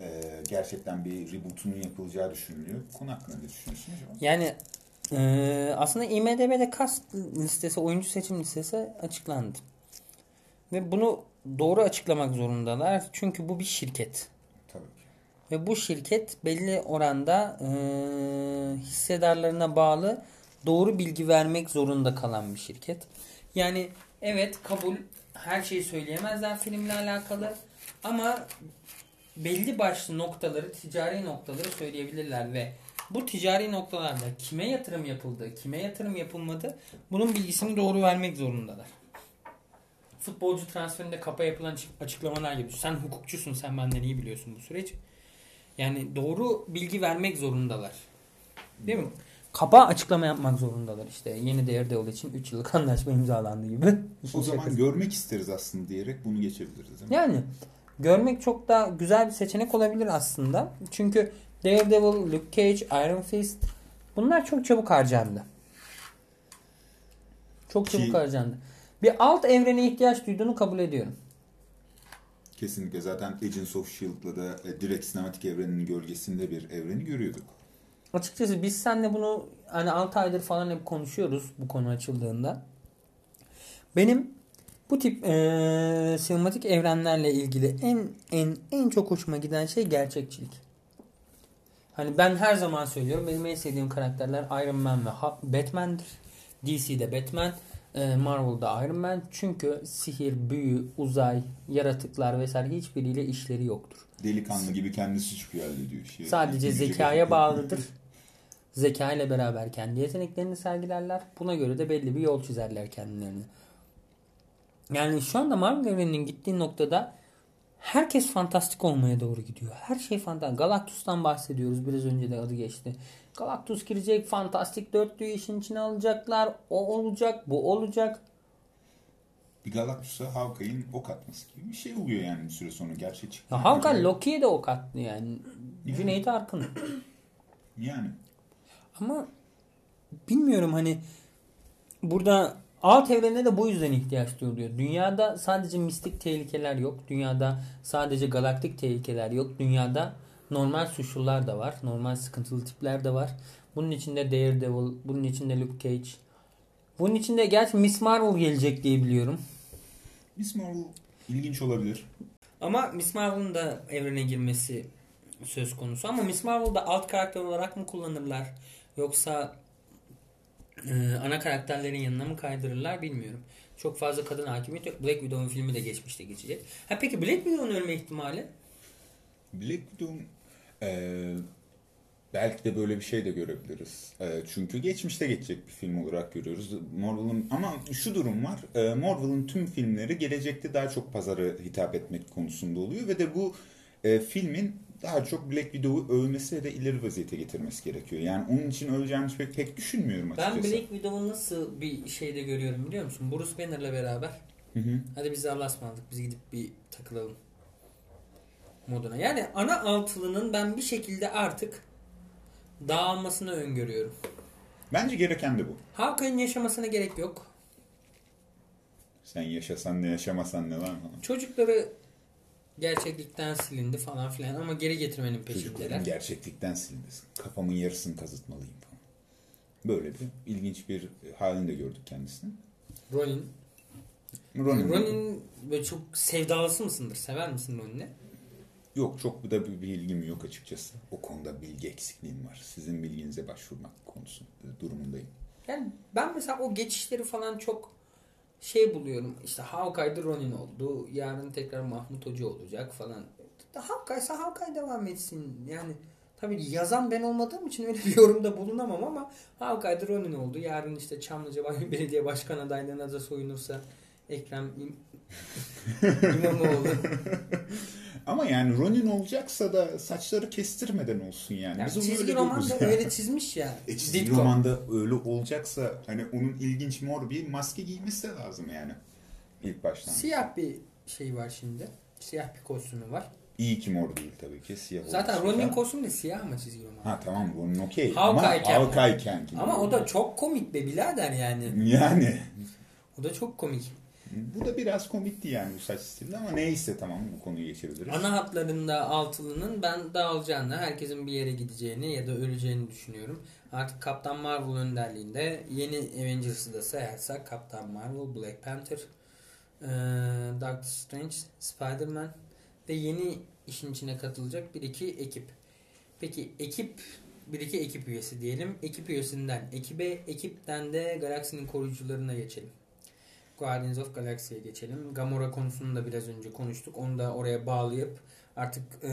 e, gerçekten bir reboot'unun yapılacağı düşünülüyor. Konu hakkında ne düşünüyorsun acaba? Yani eee, aslında IMDB'de cast listesi, oyuncu seçim listesi açıklandı. Ve bunu doğru açıklamak zorundalar. Çünkü bu bir şirket. Ve bu şirket belli oranda eee, hissedarlarına bağlı doğru bilgi vermek zorunda kalan bir şirket. Yani evet kabul her şeyi söyleyemezler filmle alakalı ama belli başlı noktaları, ticari noktaları söyleyebilirler ve bu ticari noktalarda kime yatırım yapıldı, kime yatırım yapılmadı bunun bilgisini doğru vermek zorundalar. Futbolcu transferinde kapa yapılan açık- açıklamalar gibi. Sen hukukçusun, sen benden iyi biliyorsun bu süreç. Yani doğru bilgi vermek zorundalar. Değil mi? Kapa açıklama yapmak zorundalar işte. Yeni Daredevil için 3 yıllık anlaşma imzalandı gibi. İşin O zaman şakası. görmek isteriz aslında diyerek bunu geçebiliriz değil mi? Yani görmek çok daha güzel bir seçenek olabilir aslında. Çünkü Daredevil, Luke Cage, Iron Fist bunlar çok çabuk harcandı. Çok çabuk Ki- harcandı. Bir alt evrene ihtiyaç duyduğunu kabul ediyorum. Kesinlikle zaten Agents of S.H.I.E.L.D'la da e, direkt sinematik evrenin gölgesinde bir evreni görüyorduk. Açıkçası biz seninle bunu hani 6 aydır falan hep konuşuyoruz bu konu açıldığında. Benim bu tip eee sinematik evrenlerle ilgili en en en çok hoşuma giden şey gerçekçilik. Hani ben her zaman söylüyorum benim en sevdiğim karakterler Iron Man ve Batman'dir. DC'de Batman, Marvel'da Iron Man. Çünkü sihir, büyü, uzay, yaratıklar vesaire hiçbiriyle işleri yoktur. Delikanlı gibi kendisi çıkıyor hallediyor işi. Sadece Yürüyecek zekaya bağlıdır. <laughs> Zeka ile beraber kendi yeteneklerini sergilerler. Buna göre de belli bir yol çizerler kendilerine. Yani şu anda Marvel evreninin gittiği noktada herkes fantastik olmaya doğru gidiyor. Her şey fantastik. Galactus'tan bahsediyoruz. Biraz önce de adı geçti. Galactus girecek. Fantastik dörtlüyü işin içine alacaklar. O olacak. Bu olacak. Bir Galactus'a Hawkeye'in ok atması gibi bir şey oluyor yani bir süre sonra gerçek çıkıyor. Ya Hawkeye Loki'ye de ok attı yani. Cüneyt Arkın. Yani. Ama bilmiyorum hani burada alt evrene de bu yüzden ihtiyaç duyuluyor. Dünyada sadece mistik tehlikeler yok. Dünyada sadece galaktik tehlikeler yok. Dünyada normal suçlular da var. Normal sıkıntılı tipler de var. Bunun içinde Daredevil, bunun içinde Luke Cage. Bunun içinde gerçi Miss Marvel gelecek diye biliyorum. Miss Marvel ilginç olabilir. Ama Miss Marvel'ın da evrene girmesi söz konusu. Ama Miss Marvel'da alt karakter olarak mı kullanırlar? Yoksa e, ana karakterlerin yanına mı kaydırırlar bilmiyorum. Çok fazla kadın hakimiyet yok. Black Widow'un filmi de geçmişte geçecek. Ha peki Black Widow'un ölme ihtimali? Black Widow'un e, belki de böyle bir şey de görebiliriz. E, çünkü geçmişte geçecek bir film olarak görüyoruz. Marvel'ın ama şu durum var. E, Marvel'ın tüm filmleri gelecekte daha çok pazara hitap etmek konusunda oluyor ve de bu e, filmin daha çok Black Widow'u övmesi ve de ileri vaziyete getirmesi gerekiyor. Yani onun için öleceğimizi pek, pek düşünmüyorum açıkçası. Ben Black Widow'u nasıl bir şeyde görüyorum biliyor musun? Bruce Banner'la beraber Hı hı. hadi biz Allah'a ısmarladık biz gidip bir takılalım moduna. Yani ana altılının ben bir şekilde artık dağılmasını öngörüyorum. Bence gereken de bu. Hawkeye'nin yaşamasına gerek yok. Sen yaşasan ne yaşamasan ne lan. Çocukları gerçeklikten silindi falan filan ama geri getirmenin peşindeler. gerçeklikten silindesin. Kafamın yarısını kazıtmalıyım falan. Böyle bir ilginç bir halini de gördük kendisini. Ronin. Ronin. Ronin böyle çok sevdalısı mısındır? Sever misin Ronin'i? Yok çok da bir bilgim yok açıkçası. O konuda bilgi eksikliğim var. Sizin bilginize başvurmak konusu durumundayım. Yani ben mesela o geçişleri falan çok şey buluyorum. İşte Hawkeye'da Ronin oldu. Yarın tekrar Mahmut Hoca olacak falan. Hawkeye'sa Hawkeye devam etsin. Yani tabii yazan ben olmadığım için öyle bir yorumda bulunamam ama Hawkeye'da Ronin oldu. Yarın işte Çamlıca <laughs> Belediye Başkan adaylığına da soyunursa Ekrem İm- <laughs> İmamoğlu. <laughs> Ama yani Ronin olacaksa da saçları kestirmeden olsun yani. Yani Biz çizgi öyle romanda görüyoruz. öyle çizmiş ya. <laughs> E çizgi Ditko. romanda öyle olacaksa hani onun ilginç mor bir maske giymesi lazım yani. İlk baştan. Siyah bir şey var şimdi. Siyah bir kostümü var. İyi ki mor değil tabii ki. Siyah Zaten Ronin kostümü de siyah mı çizgi roman? Ha tamam Ronin okey. Ama Hawkeye'ken. Hawkeye'ken. Ama o da çok komik be birader yani. Yani. O da çok komik. Bu da biraz komikti yani bu saç stili ama neyse tamam bu konuyu geçebiliriz. Ana hatlarında altılının ben dağılacağını, herkesin bir yere gideceğini ya da öleceğini düşünüyorum. Artık Kaptan Marvel önderliğinde yeni Avengers'ı da sayarsak Kaptan Marvel, Black Panther, eee, Doctor Strange, Spider-Man ve yeni işin içine katılacak bir iki ekip. Peki ekip bir iki ekip üyesi diyelim. Ekip üyesinden ekibe, ekipten de galaksinin koruyucularına geçelim. Guardians of Galaxy'ye geçelim. Gamora konusunu da biraz önce konuştuk. Onu da oraya bağlayıp artık eee,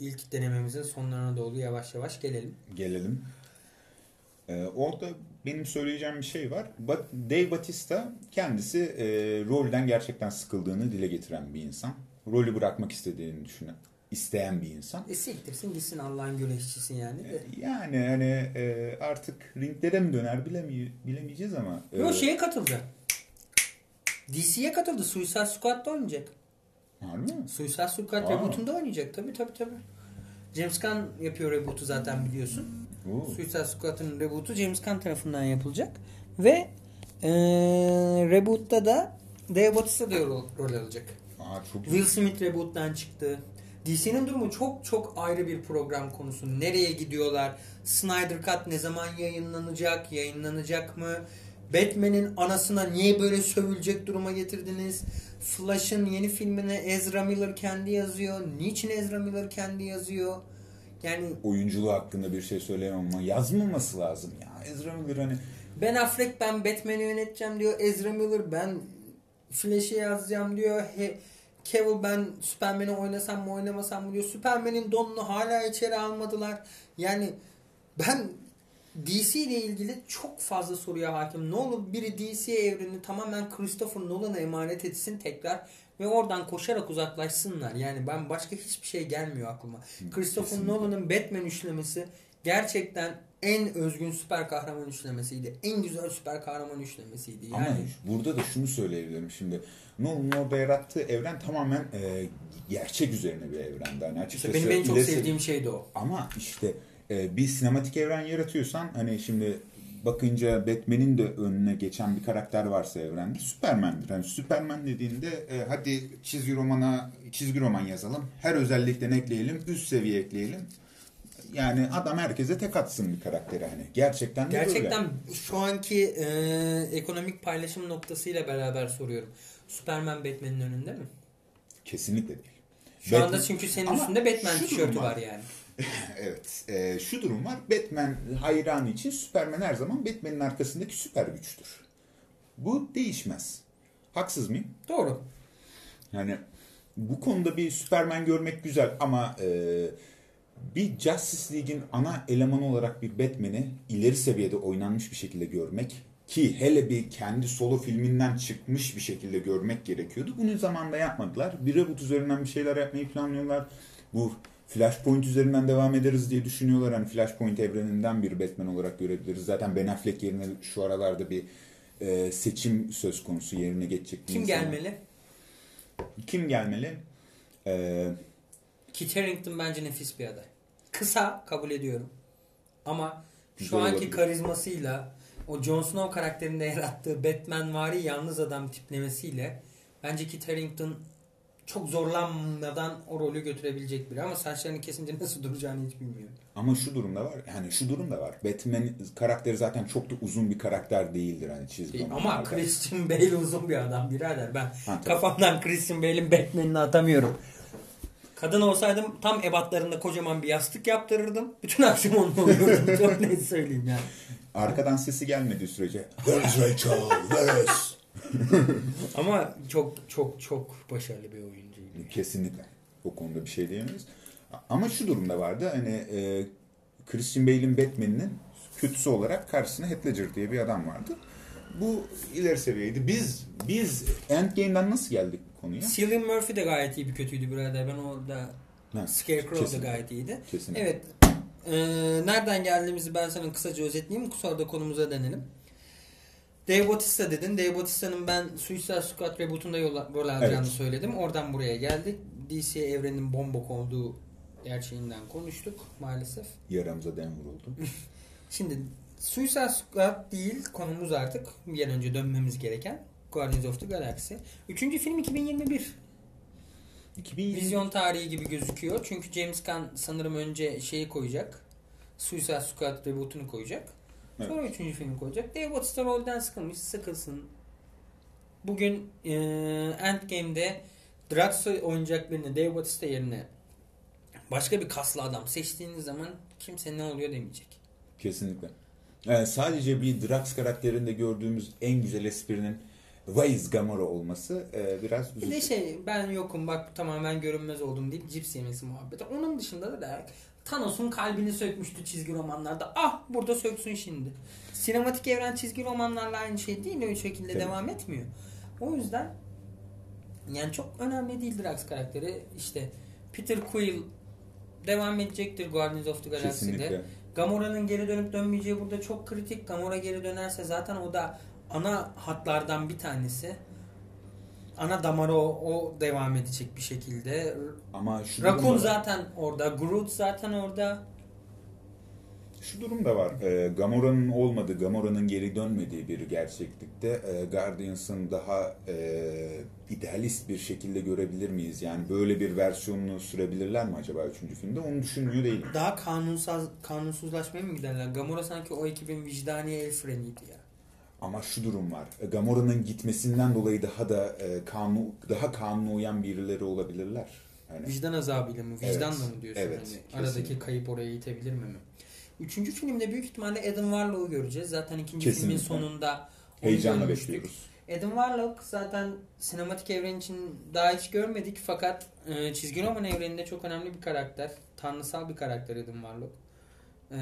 ilk denememizin sonlarına doğru yavaş yavaş gelelim. Gelelim. Ee, orada benim söyleyeceğim bir şey var. Dave Batista kendisi e, rolden gerçekten sıkıldığını dile getiren bir insan. Rolü bırakmak istediğini düşünen, isteyen bir insan. E siktirsin gitsin Allah'ın güreşçisi yani de. Yani hani e, artık ringlere mi döner bilemi- bilemeyeceğiz ama. e, Yo şeye katıldı. DC'ye katıldı. Suicide Squad'da oynayacak. Harbi mi? Suicide Squad reboot'unda oynayacak. Tabii tabii tabii. James Gunn yapıyor reboot'u zaten biliyorsun. Oo. Suicide Squad'ın reboot'u James Gunn tarafından yapılacak. Ve eee reboot'ta da Dave Bautista da rol, rol alacak. Aa, çok Will Smith reboot'tan çıktı. DC'nin durumu çok çok ayrı bir program konusu. Nereye gidiyorlar? Snyder Cut ne zaman yayınlanacak? Yayınlanacak mı? Batman'in anasına niye böyle sövülecek duruma getirdiniz? Flash'ın yeni filmine Ezra Miller kendi yazıyor. Niçin Ezra Miller kendi yazıyor? Yani oyunculuğu hakkında bir şey söyleyemem ama yazmaması lazım ya. Ezra Miller hani Ben Affleck ben Batman'i yöneteceğim diyor. Ezra Miller ben Flash'i yazacağım diyor. He, Cavill ben Superman'i oynasam mı oynamasam mı diyor. Superman'in donunu hala içeri almadılar. Yani ben DC ile ilgili çok fazla soruya hakim. Ne olur biri DC evrenini tamamen Christopher Nolan'a emanet etsin tekrar ve oradan koşarak uzaklaşsınlar. Yani ben başka hiçbir şey gelmiyor aklıma. Christopher Kesinlikle. Nolan'ın Batman üçlemesi gerçekten en özgün süper kahraman üçlemesiydi. En güzel süper kahraman üçlemesiydi. Yani Ama burada da şunu söyleyebilirim şimdi. Nolan'ın orada yarattığı evren tamamen e, gerçek üzerine bir evrendi. İşte açıkçası benim en çok sevdiğim şey de o. Ama işte e, bir sinematik evren yaratıyorsan hani şimdi bakınca Batman'in de önüne geçen bir karakter varsa evrende Superman'dir. Hani Superman dediğinde e, hadi çizgi romana çizgi roman yazalım. Her özellikten ekleyelim, üst seviye ekleyelim. Yani adam herkese tek atsın bir karakteri hani. Gerçekten de böyle. Gerçekten şu anki e, ekonomik paylaşım noktasıyla beraber soruyorum. Superman Batman'in önünde mi? Kesinlikle değil. Şu Batman- anda çünkü senin Ama üstünde Batman tişörtü var yani. <laughs> Evet. e, şu durum var. Batman hayranı için Superman her zaman Batman'in arkasındaki süper güçtür. Bu değişmez. Haksız mıyım? Doğru. Yani bu konuda bir Superman görmek güzel ama e, bir Justice League'in ana elemanı olarak bir Batman'i ileri seviyede oynanmış bir şekilde görmek ki hele bir kendi solo filminden çıkmış bir şekilde görmek gerekiyordu. Bunu zamanda yapmadılar. Bir reboot üzerinden bir şeyler yapmayı planlıyorlar. Bu Flashpoint üzerinden devam ederiz diye düşünüyorlar. Hani Flashpoint evreninden bir Batman olarak görebiliriz. Zaten Ben Affleck yerine şu aralarda bir e, seçim söz konusu yerine geçecek. Kim gelmeli? Kim gelmeli? Ee, Kit Harington bence nefis bir aday. Kısa kabul ediyorum. Ama şu anki olabilir. karizmasıyla o Jon Snow karakterinde yarattığı Batman vari yalnız adam tiplemesiyle bence Kit Harington çok zorlanmadan o rolü götürebilecek biri ama saçlarını kesince nasıl duracağını hiç bilmiyorum. ama şu durumda var. Yani şu durum da var. Batman karakteri zaten çok da uzun bir karakter değildir hani çizgi Değil. Ama romanlarda. Christian Bale uzun bir adam birader. Ben tabii. kafamdan Christian Bale'in Batman'ini atamıyorum. Kadın olsaydım tam ebatlarında kocaman bir yastık yaptırırdım. Bütün akşam onunla uyurdum. Çok net söyleyeyim yani. Arkadan sesi gelmediği sürece Where's Rachel? Where's? <laughs> Ama çok çok çok başarılı bir oyuncuydu. Kesinlikle. O konuda bir şey diyemeyiz. Ama şu durumda vardı. Hani e, Christian Bale'in Batman'inin kötüsü olarak karşısına Heath Ledger diye bir adam vardı. Bu ileri seviyeydi. Biz biz Endgame'den nasıl geldik konuya? Cillian Murphy de gayet iyi bir kötüydü birader. Ben orada Ha, Scarecrow da gayet iyiydi. Kesinlikle. Evet. Ee, nereden geldiğimizi ben sana kısaca özetleyeyim. Sonra da konumuza dönelim. Dave Bautista dedin. Dave Bautista'nın ben Suicide Squad reboot'unda rol alacağını Evet. söyledim. Oradan buraya geldik. DC evrenin bombok olduğu gerçeğinden konuştuk maalesef. Yaramıza dem vuruldu. <laughs> Şimdi Suicide Squad değil konumuz artık bir an önce dönmemiz gereken Guardians of the Galaxy. Üçüncü film 2021. 2020 Vizyon tarihi gibi gözüküyor. Çünkü James Gunn sanırım önce şeyi koyacak. Suicide Squad reboot'unu koyacak. Sonra üçüncü filmi koyacak. Dave Bautista rolden sıkılmış. Sıkılsın. Bugün e, Endgame'de Drax oynayacak birini Dave Bautista yerine başka bir kaslı adam seçtiğiniz zaman kimse ne oluyor demeyecek. Kesinlikle. Yani sadece bir Drax karakterinde gördüğümüz en güzel esprinin Why is Gamora olması e, biraz Bir de üzücü. şey ben yokum bak tamamen görünmez oldum deyip cips yemesi muhabbeti. Onun dışında da Thanos'un kalbini sökmüştü çizgi romanlarda. Ah burada söksün şimdi. Sinematik evren çizgi romanlarla aynı şey değil o şekilde Tabii. devam etmiyor. O yüzden yani çok önemli değil Drax karakteri. İşte Peter Quill devam edecektir Guardians of the Galaxy'de. Gamora'nın geri dönüp dönmeyeceği burada çok kritik. Gamora geri dönerse zaten o da ana hatlardan bir tanesi. Ana damarı o, o devam edecek bir şekilde. Ama şu Rakun zaten orada. Groot zaten orada. şu durum da var. E, Gamora'nın olmadığı, Gamora'nın geri dönmediği bir gerçeklikte e, Guardians'ın daha e, idealist bir şekilde görebilir miyiz? Yani böyle bir versiyonunu sürebilirler mi acaba 3. filmde? Onu düşünmüyor değilim. Daha kanunsuz, kanunsuzlaşmaya mı giderler? Gamora sanki o ekibin vicdani el freniydi ya. Ama şu durum var. E, Gamora'nın gitmesinden dolayı daha da e, kanun daha kanuna uyan birileri olabilirler. Yani Vicdan azabıyla mı? Vicdanla Evet, mı diyorsun? evet, Hani aradaki kayıp oraya itebilir mi? Üçüncü filmde büyük ihtimalle Adam Warlock'u göreceğiz. Zaten ikinci Kesinlikle. filmin sonunda onu heyecanla bekliyoruz. Adam Warlock zaten sinematik evren için daha hiç görmedik fakat e, çizgi roman evreninde çok önemli bir karakter. Tanrısal bir karakter Adam Warlock. E,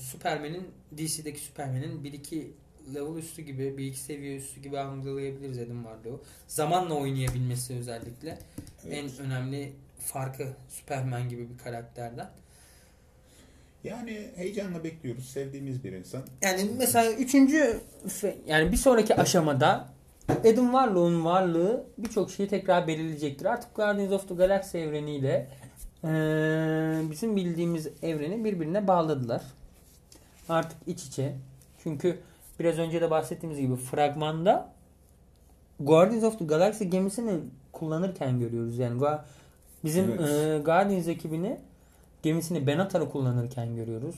Superman'in DC'deki Superman'in 1-2 level üstü gibi, 1-2 seviye üstü gibi algılayabiliriz Adam Warlock'u. Zamanla oynayabilmesi özellikle Evet. en önemli farkı Superman gibi bir karakterden. Yani heyecanla bekliyoruz. Sevdiğimiz bir insan. Yani mesela üçüncü yani bir sonraki aşamada Adam Warlock'un varlığı birçok şeyi tekrar belirleyecektir. Artık Guardians of the Galaxy evreniyle eee, bizim bildiğimiz evreni birbirine bağladılar. Artık iç içe. Çünkü biraz önce de bahsettiğimiz gibi fragmanda Guardians of the Galaxy gemisini kullanırken görüyoruz. Yani bizim Evet. eee, Guardians ekibini gemisini Benatar'ı kullanırken görüyoruz.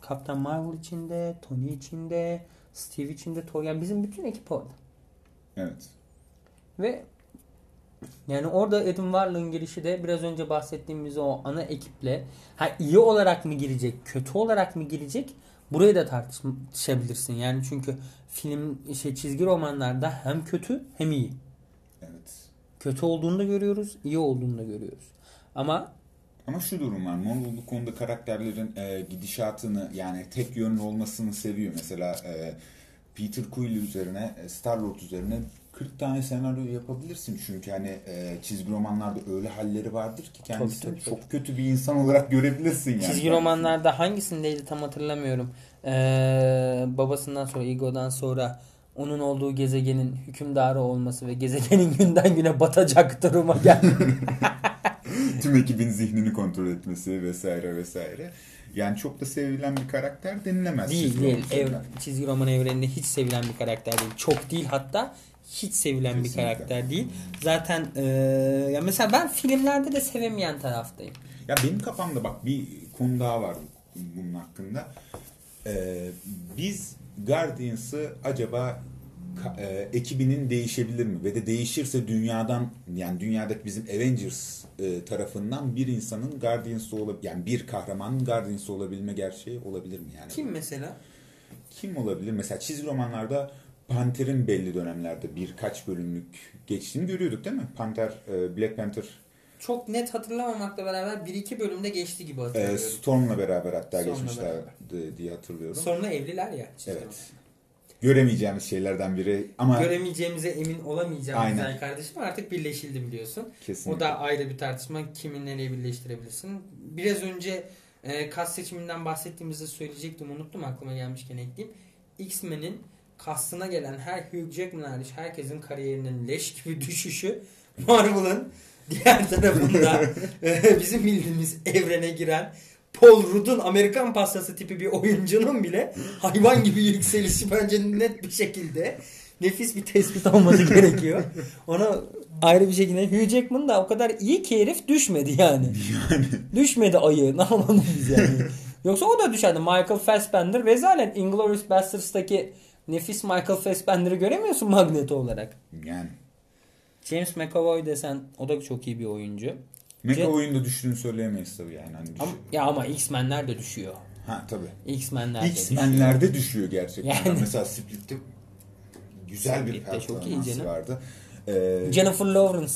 Kaptan Marvel içinde, Tony içinde, Steve içinde, Thor. Yani bizim bütün ekip orada. Evet. Ve Yani orada Adam Warlock'ın girişi de biraz önce bahsettiğimiz o ana ekiple ha iyi olarak mı girecek, kötü olarak mı girecek? Burayı da tartışabilirsin. Yani çünkü film şey çizgi romanlarda hem kötü hem iyi. Evet. Kötü olduğunu da görüyoruz, iyi olduğunu da görüyoruz. Ama Ama şu durum var. Marvel bu konuda karakterlerin e, gidişatını yani tek yönlü olmasını seviyor. Mesela e, Peter Quill üzerine, e, Star-Lord üzerine 40 tane senaryo yapabilirsin. Çünkü hani e, çizgi romanlarda öyle halleri vardır ki kendisini Tabii, tabii, çok kötü bir insan olarak görebilirsin yani. çizgi romanlarda hangisindeydi tam hatırlamıyorum. Ee, babasından sonra, Ego'dan sonra onun olduğu gezegenin hükümdarı olması ve gezegenin <laughs> günden güne batacak duruma geldi. <laughs> <laughs> Tüm ekibin zihnini kontrol etmesi vesaire vesaire. Yani çok da sevilen bir karakter denilemez. değil çizgi değil. Ev, çizgi roman evreninde hiç sevilen bir karakter değil. Çok değil hatta hiç sevilen bir Kesinlikle. karakter değil. Zaten ee, ya mesela ben filmlerde de sevemeyen taraftayım. Ya benim kafamda bak bir konu daha var bunun hakkında. Ee, biz Guardians'ı acaba e, ekibinin değişebilir mi? Ve de değişirse dünyadan yani dünyadaki bizim Avengers e, tarafından bir insanın Guardians'ı olabilir yani bir kahramanın Guardians'ı olabilme gerçeği olabilir mi yani? Kim mesela? Kim olabilir? Mesela çizgi romanlarda Panther'in belli dönemlerde birkaç bölümlük geçtiğini görüyorduk değil mi? Panther, e, Black Panther Çok net hatırlamamakla beraber 1-2 bölümde geçti gibi e, hatırlıyorum. Storm'la beraber hatta Storm'la geçmişler diye hatırlıyorum. Sonra evliler ya. Evet. Göremeyeceğimiz şeylerden biri ama Göremeyeceğimize emin olamayacağım Aynen. güzel kardeşim artık birleşildi biliyorsun. kesinlikle. O da ayrı bir tartışma. Kimin nereye birleştirebilirsin. Biraz önce e, kas seçiminden bahsettiğimizde söyleyecektim. Unuttum aklıma gelmişken ekleyeyim. X-Men'in kastına gelen her Hugh Jackman hariç herkesin kariyerinin leş gibi düşüşü <laughs> Marvel'ın diğer tarafında <laughs> e, bizim bildiğimiz evrene giren Paul Rudd'un Amerikan pastası tipi bir oyuncunun bile hayvan gibi yükselişi bence net bir şekilde nefis bir tespit olması <laughs> gerekiyor. Ona ayrı bir şekilde Hugh Jackman da o kadar iyi ki herif düşmedi yani. Düşmedi ayı. Ne yapalım biz yani. Yoksa o da düşerdi. Michael Fassbender ve zaten Inglourious Basterds'taki nefis Michael Fassbender'ı göremiyorsun Magneto olarak. Yani James McAvoy desen o da çok iyi bir oyuncu. Mecha Ce- oyunda düştüğünü söyleyemeyiz tabii yani. Hani Ama, ya ama X-Men'ler de düşüyor. Ha tabii. X-Men'ler de düşüyor. X-Men'lerde düşüyor gerçekten. Yani. Mesela Split'te güzel bir Split'te canım. vardı. Ee, Jennifer Lawrence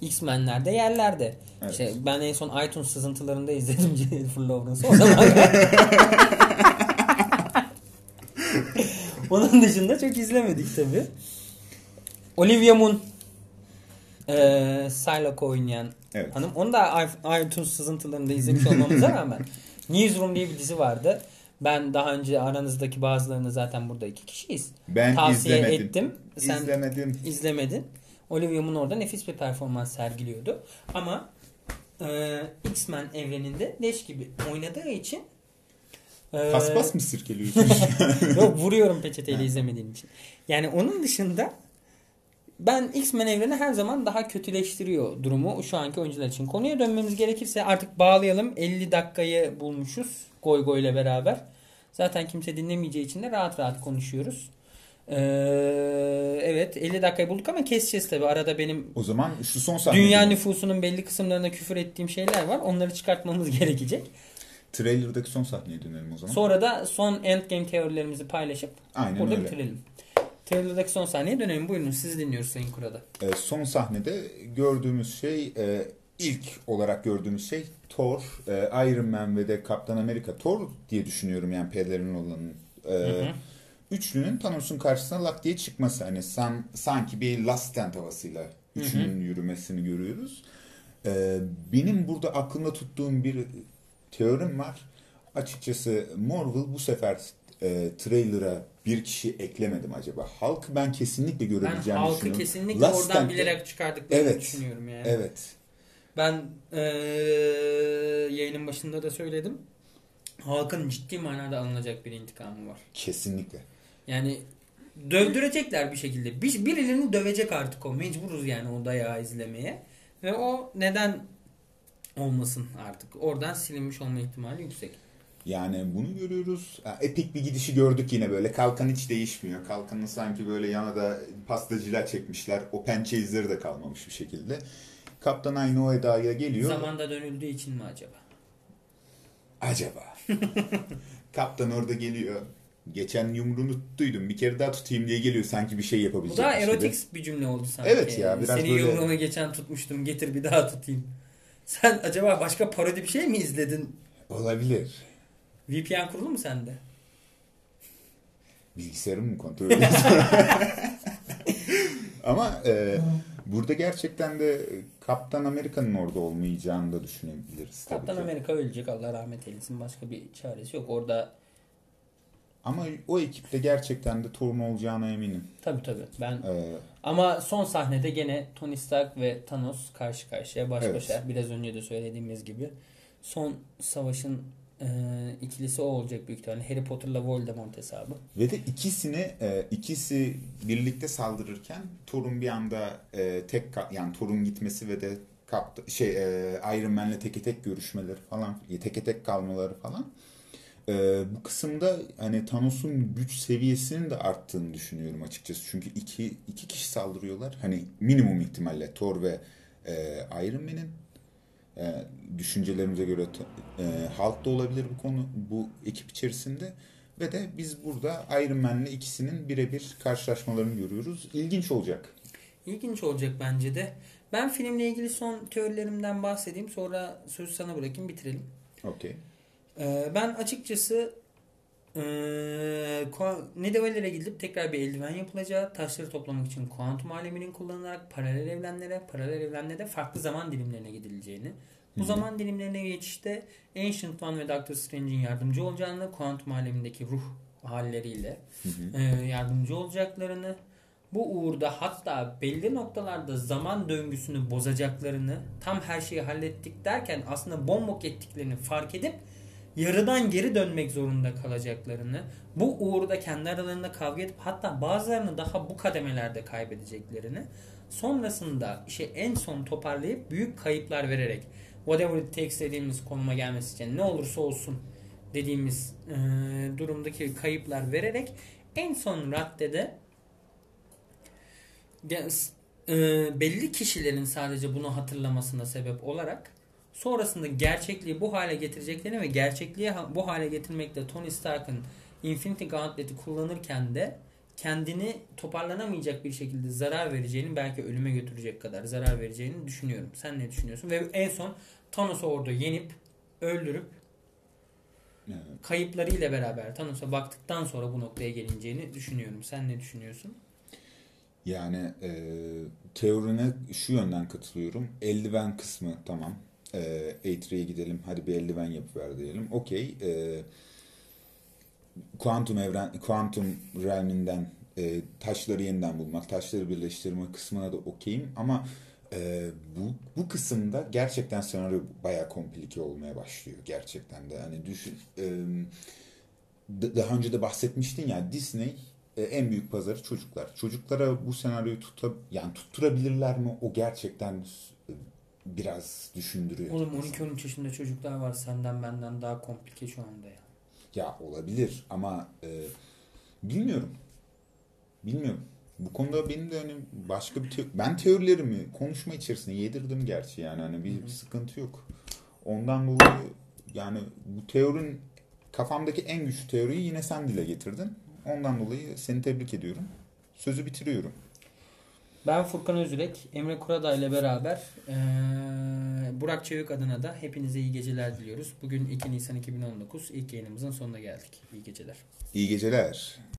X-Men'lerde yerlerde. Evet. İşte ben en son iTunes sızıntılarında izledim <laughs> Jennifer Lawrence'ı. O zaman <laughs> <laughs> Onun dışında çok izlemedik tabi. Olivia Munn ee, Psylocke oynayan Evet. hanım. Onu da iTunes sızıntılarında izlemiş olmamıza <laughs> rağmen Newsroom diye bir dizi vardı. Ben daha önce aranızdaki bazılarını zaten burada iki kişiyiz. ben Tavsiye izlemedim. ettim. Sen İzlemedim. izlemedin. Olivia Munn orada nefis bir performans sergiliyordu. Ama e, X-Men evreninde leş gibi oynadığı için Paspas mı sirkeliyorsun? <laughs> Yok vuruyorum peçeteyle izlemediğim için. Yani onun dışında ben X-Men evreni her zaman daha kötüleştiriyor durumu şu anki oyuncular için. Konuya dönmemiz gerekirse artık bağlayalım. 50 dakikayı bulmuşuz Goy Goy ile beraber. Zaten kimse dinlemeyeceği için de rahat rahat konuşuyoruz. Ee, evet 50 dakikayı bulduk ama keseceğiz tabi. Arada benim o zaman şu son sahne. dünya nüfusunun belli kısımlarına küfür ettiğim şeyler var. Onları çıkartmamız <laughs> gerekecek. Trailer'daki son sahneye dönelim o zaman. Sonra da son endgame teorilerimizi paylaşıp Aynen burada öyle. bitirelim. Trailer'daki son sahneye dönelim. Buyurun sizi dinliyoruz Sayın Kurada. Ee, son sahnede gördüğümüz şey e, ilk olarak gördüğümüz şey Thor, e, Iron Man ve de Kaptan Amerika. Thor diye düşünüyorum yani pelerin olanın. E, Üçlünün Thanos'un karşısına lak diye çıkması. Hani san, sanki bir Last Stand havasıyla üçünün yürümesini görüyoruz. E, benim burada aklımda tuttuğum bir teorim var. Açıkçası Marvel bu sefer e, trailer'a bir kişi eklemedim acaba. Halk ben kesinlikle Ben görebileceğimi halkı düşünüyorum. kesinlikle Last oradan Stand'de- bilerek çıkardıklarını Evet. düşünüyorum yani. Evet. Ben eee, yayının başında da söyledim. Halkın ciddi manada alınacak bir intikamı var. Kesinlikle. Yani dövdürecekler bir şekilde. Bir, birilerini dövecek artık o. Mecburuz yani o dayağı izlemeye. Ve o neden olmasın artık. Oradan silinmiş olma ihtimali yüksek. Yani bunu görüyoruz. Epik bir gidişi gördük yine böyle. Kalkan hiç değişmiyor. Kalkanın sanki böyle yana da pastacılar çekmişler. O pençe izleri de kalmamış bir şekilde. Kaptan aynı o edaya geliyor. Zamanda dönüldüğü için mi acaba? Acaba. <laughs> Kaptan orada geliyor. Geçen yumruğunu tuttuydum. Bir kere daha tutayım diye geliyor. Sanki bir şey Bu yapabilecek. da gibi. erotik bir cümle oldu sanki. Evet ya, biraz Senin böyle- yumruğunu geçen tutmuştum getir bir daha tutayım. Sen acaba başka parodi bir şey mi izledin? Olabilir. VPN kurulu mu sende? Bilgisayarımı mı kontrol ediyorsun? <laughs> Ama e, burada gerçekten de Kaptan Amerika'nın orada olmayacağını da düşünebiliriz tabii Kaptan ki. Amerika ölecek Allah rahmet eylesin. Başka bir çaresi yok. Orada Ama o ekipte gerçekten de Thor'un olacağına eminim. tabii tabii ben E, ama son sahnede gene Tony Stark ve Thanos karşı karşıya baş Evet. başa biraz önce de söylediğimiz gibi son savaşın e, ikilisi o olacak büyük ihtimalle. Harry Potter'la Voldemort hesabı. ve de ikisini e, ikisi birlikte saldırırken Thor'un bir anda e, tek yani Thor'un gitmesi ve de kapta, şey e, Iron Man'le teke tek görüşmeleri falan teke tek kalmaları falan e, bu kısımda hani Thanos'un güç seviyesinin de arttığını düşünüyorum açıkçası. Çünkü iki, iki kişi saldırıyorlar. Hani minimum ihtimalle Thor ve e, Iron Man'in e, düşüncelerimize göre e, Hulk da olabilir bu konu bu ekip içerisinde ve de biz burada Iron Man'le ikisinin birebir karşılaşmalarını görüyoruz. İlginç olacak. İlginç olacak bence de. Ben filmle ilgili son teorilerimden bahsedeyim. Sonra sözü sana bırakayım bitirelim. Okey. Ee, ben açıkçası ee, Nidaveller'e gidip tekrar bir eldiven yapılacağı, taşları toplamak için kuantum aleminin kullanılarak paralel evrenlere, paralel evrenlere farklı zaman dilimlerine gidileceğini, bu zaman dilimlerine geçişte Ancient One ve Doctor Strange'in yardımcı olacağını, kuantum alemindeki ruh halleriyle Hı hı. e, yardımcı olacaklarını, bu uğurda hatta belli noktalarda zaman döngüsünü bozacaklarını, tam her şeyi hallettik derken aslında bombok ettiklerini fark edip yarıdan geri dönmek zorunda kalacaklarını, bu uğurda kendi aralarında kavga edip hatta bazılarını daha bu kademelerde kaybedeceklerini, sonrasında işe en son toparlayıp büyük kayıplar vererek whatever it takes dediğimiz konuma gelmesi için ne olursa olsun dediğimiz e, durumdaki kayıplar vererek en son raddede e, belli kişilerin sadece bunu hatırlamasına sebep olarak sonrasında gerçekliği bu hale getireceklerini ve gerçekliği bu hale getirmekte Tony Stark'ın Infinity Gauntlet'i kullanırken de kendini toparlanamayacak bir şekilde zarar vereceğini belki ölüme götürecek kadar zarar vereceğini düşünüyorum. Sen ne düşünüyorsun? Ve en son Thanos'u orada yenip öldürüp Evet. kayıplarıyla beraber Thanos'a baktıktan sonra bu noktaya gelineceğini düşünüyorum. Sen ne düşünüyorsun? Yani e, teorine şu yönden katılıyorum. Eldiven kısmı tamam. E, A3'ye gidelim. Hadi bir eldiven yapıver diyelim. Okey. E, kuantum evren, kuantum realminden e, taşları yeniden bulmak, taşları birleştirme kısmına da okeyim. Ama e, bu bu kısımda gerçekten senaryo bayağı komplike olmaya başlıyor gerçekten de. Hani düşün e, daha önce de bahsetmiştin ya Disney e, en büyük pazarı çocuklar. Çocuklara bu senaryoyu tuta, yani tutturabilirler mi? O gerçekten biraz düşündürüyor. Oğlum 12-13 yaşında çocuklar var senden benden daha komplike şu anda ya. Ya olabilir ama e, bilmiyorum. Bilmiyorum. Bu konuda benim de hani başka bir teo- ben teorilerimi konuşma içerisinde yedirdim gerçi yani hani bir Hı hı. sıkıntı yok. Ondan dolayı yani bu teorin kafamdaki en güçlü teoriyi yine sen dile getirdin. Ondan dolayı seni tebrik ediyorum. Sözü bitiriyorum. Ben Furkan Özürek, Emre Kuradağ ile beraber eee, Burak Çevik adına da hepinize iyi geceler diliyoruz. Bugün 2 Nisan 2019 ilk yayınımızın sonuna geldik. İyi geceler. İyi geceler.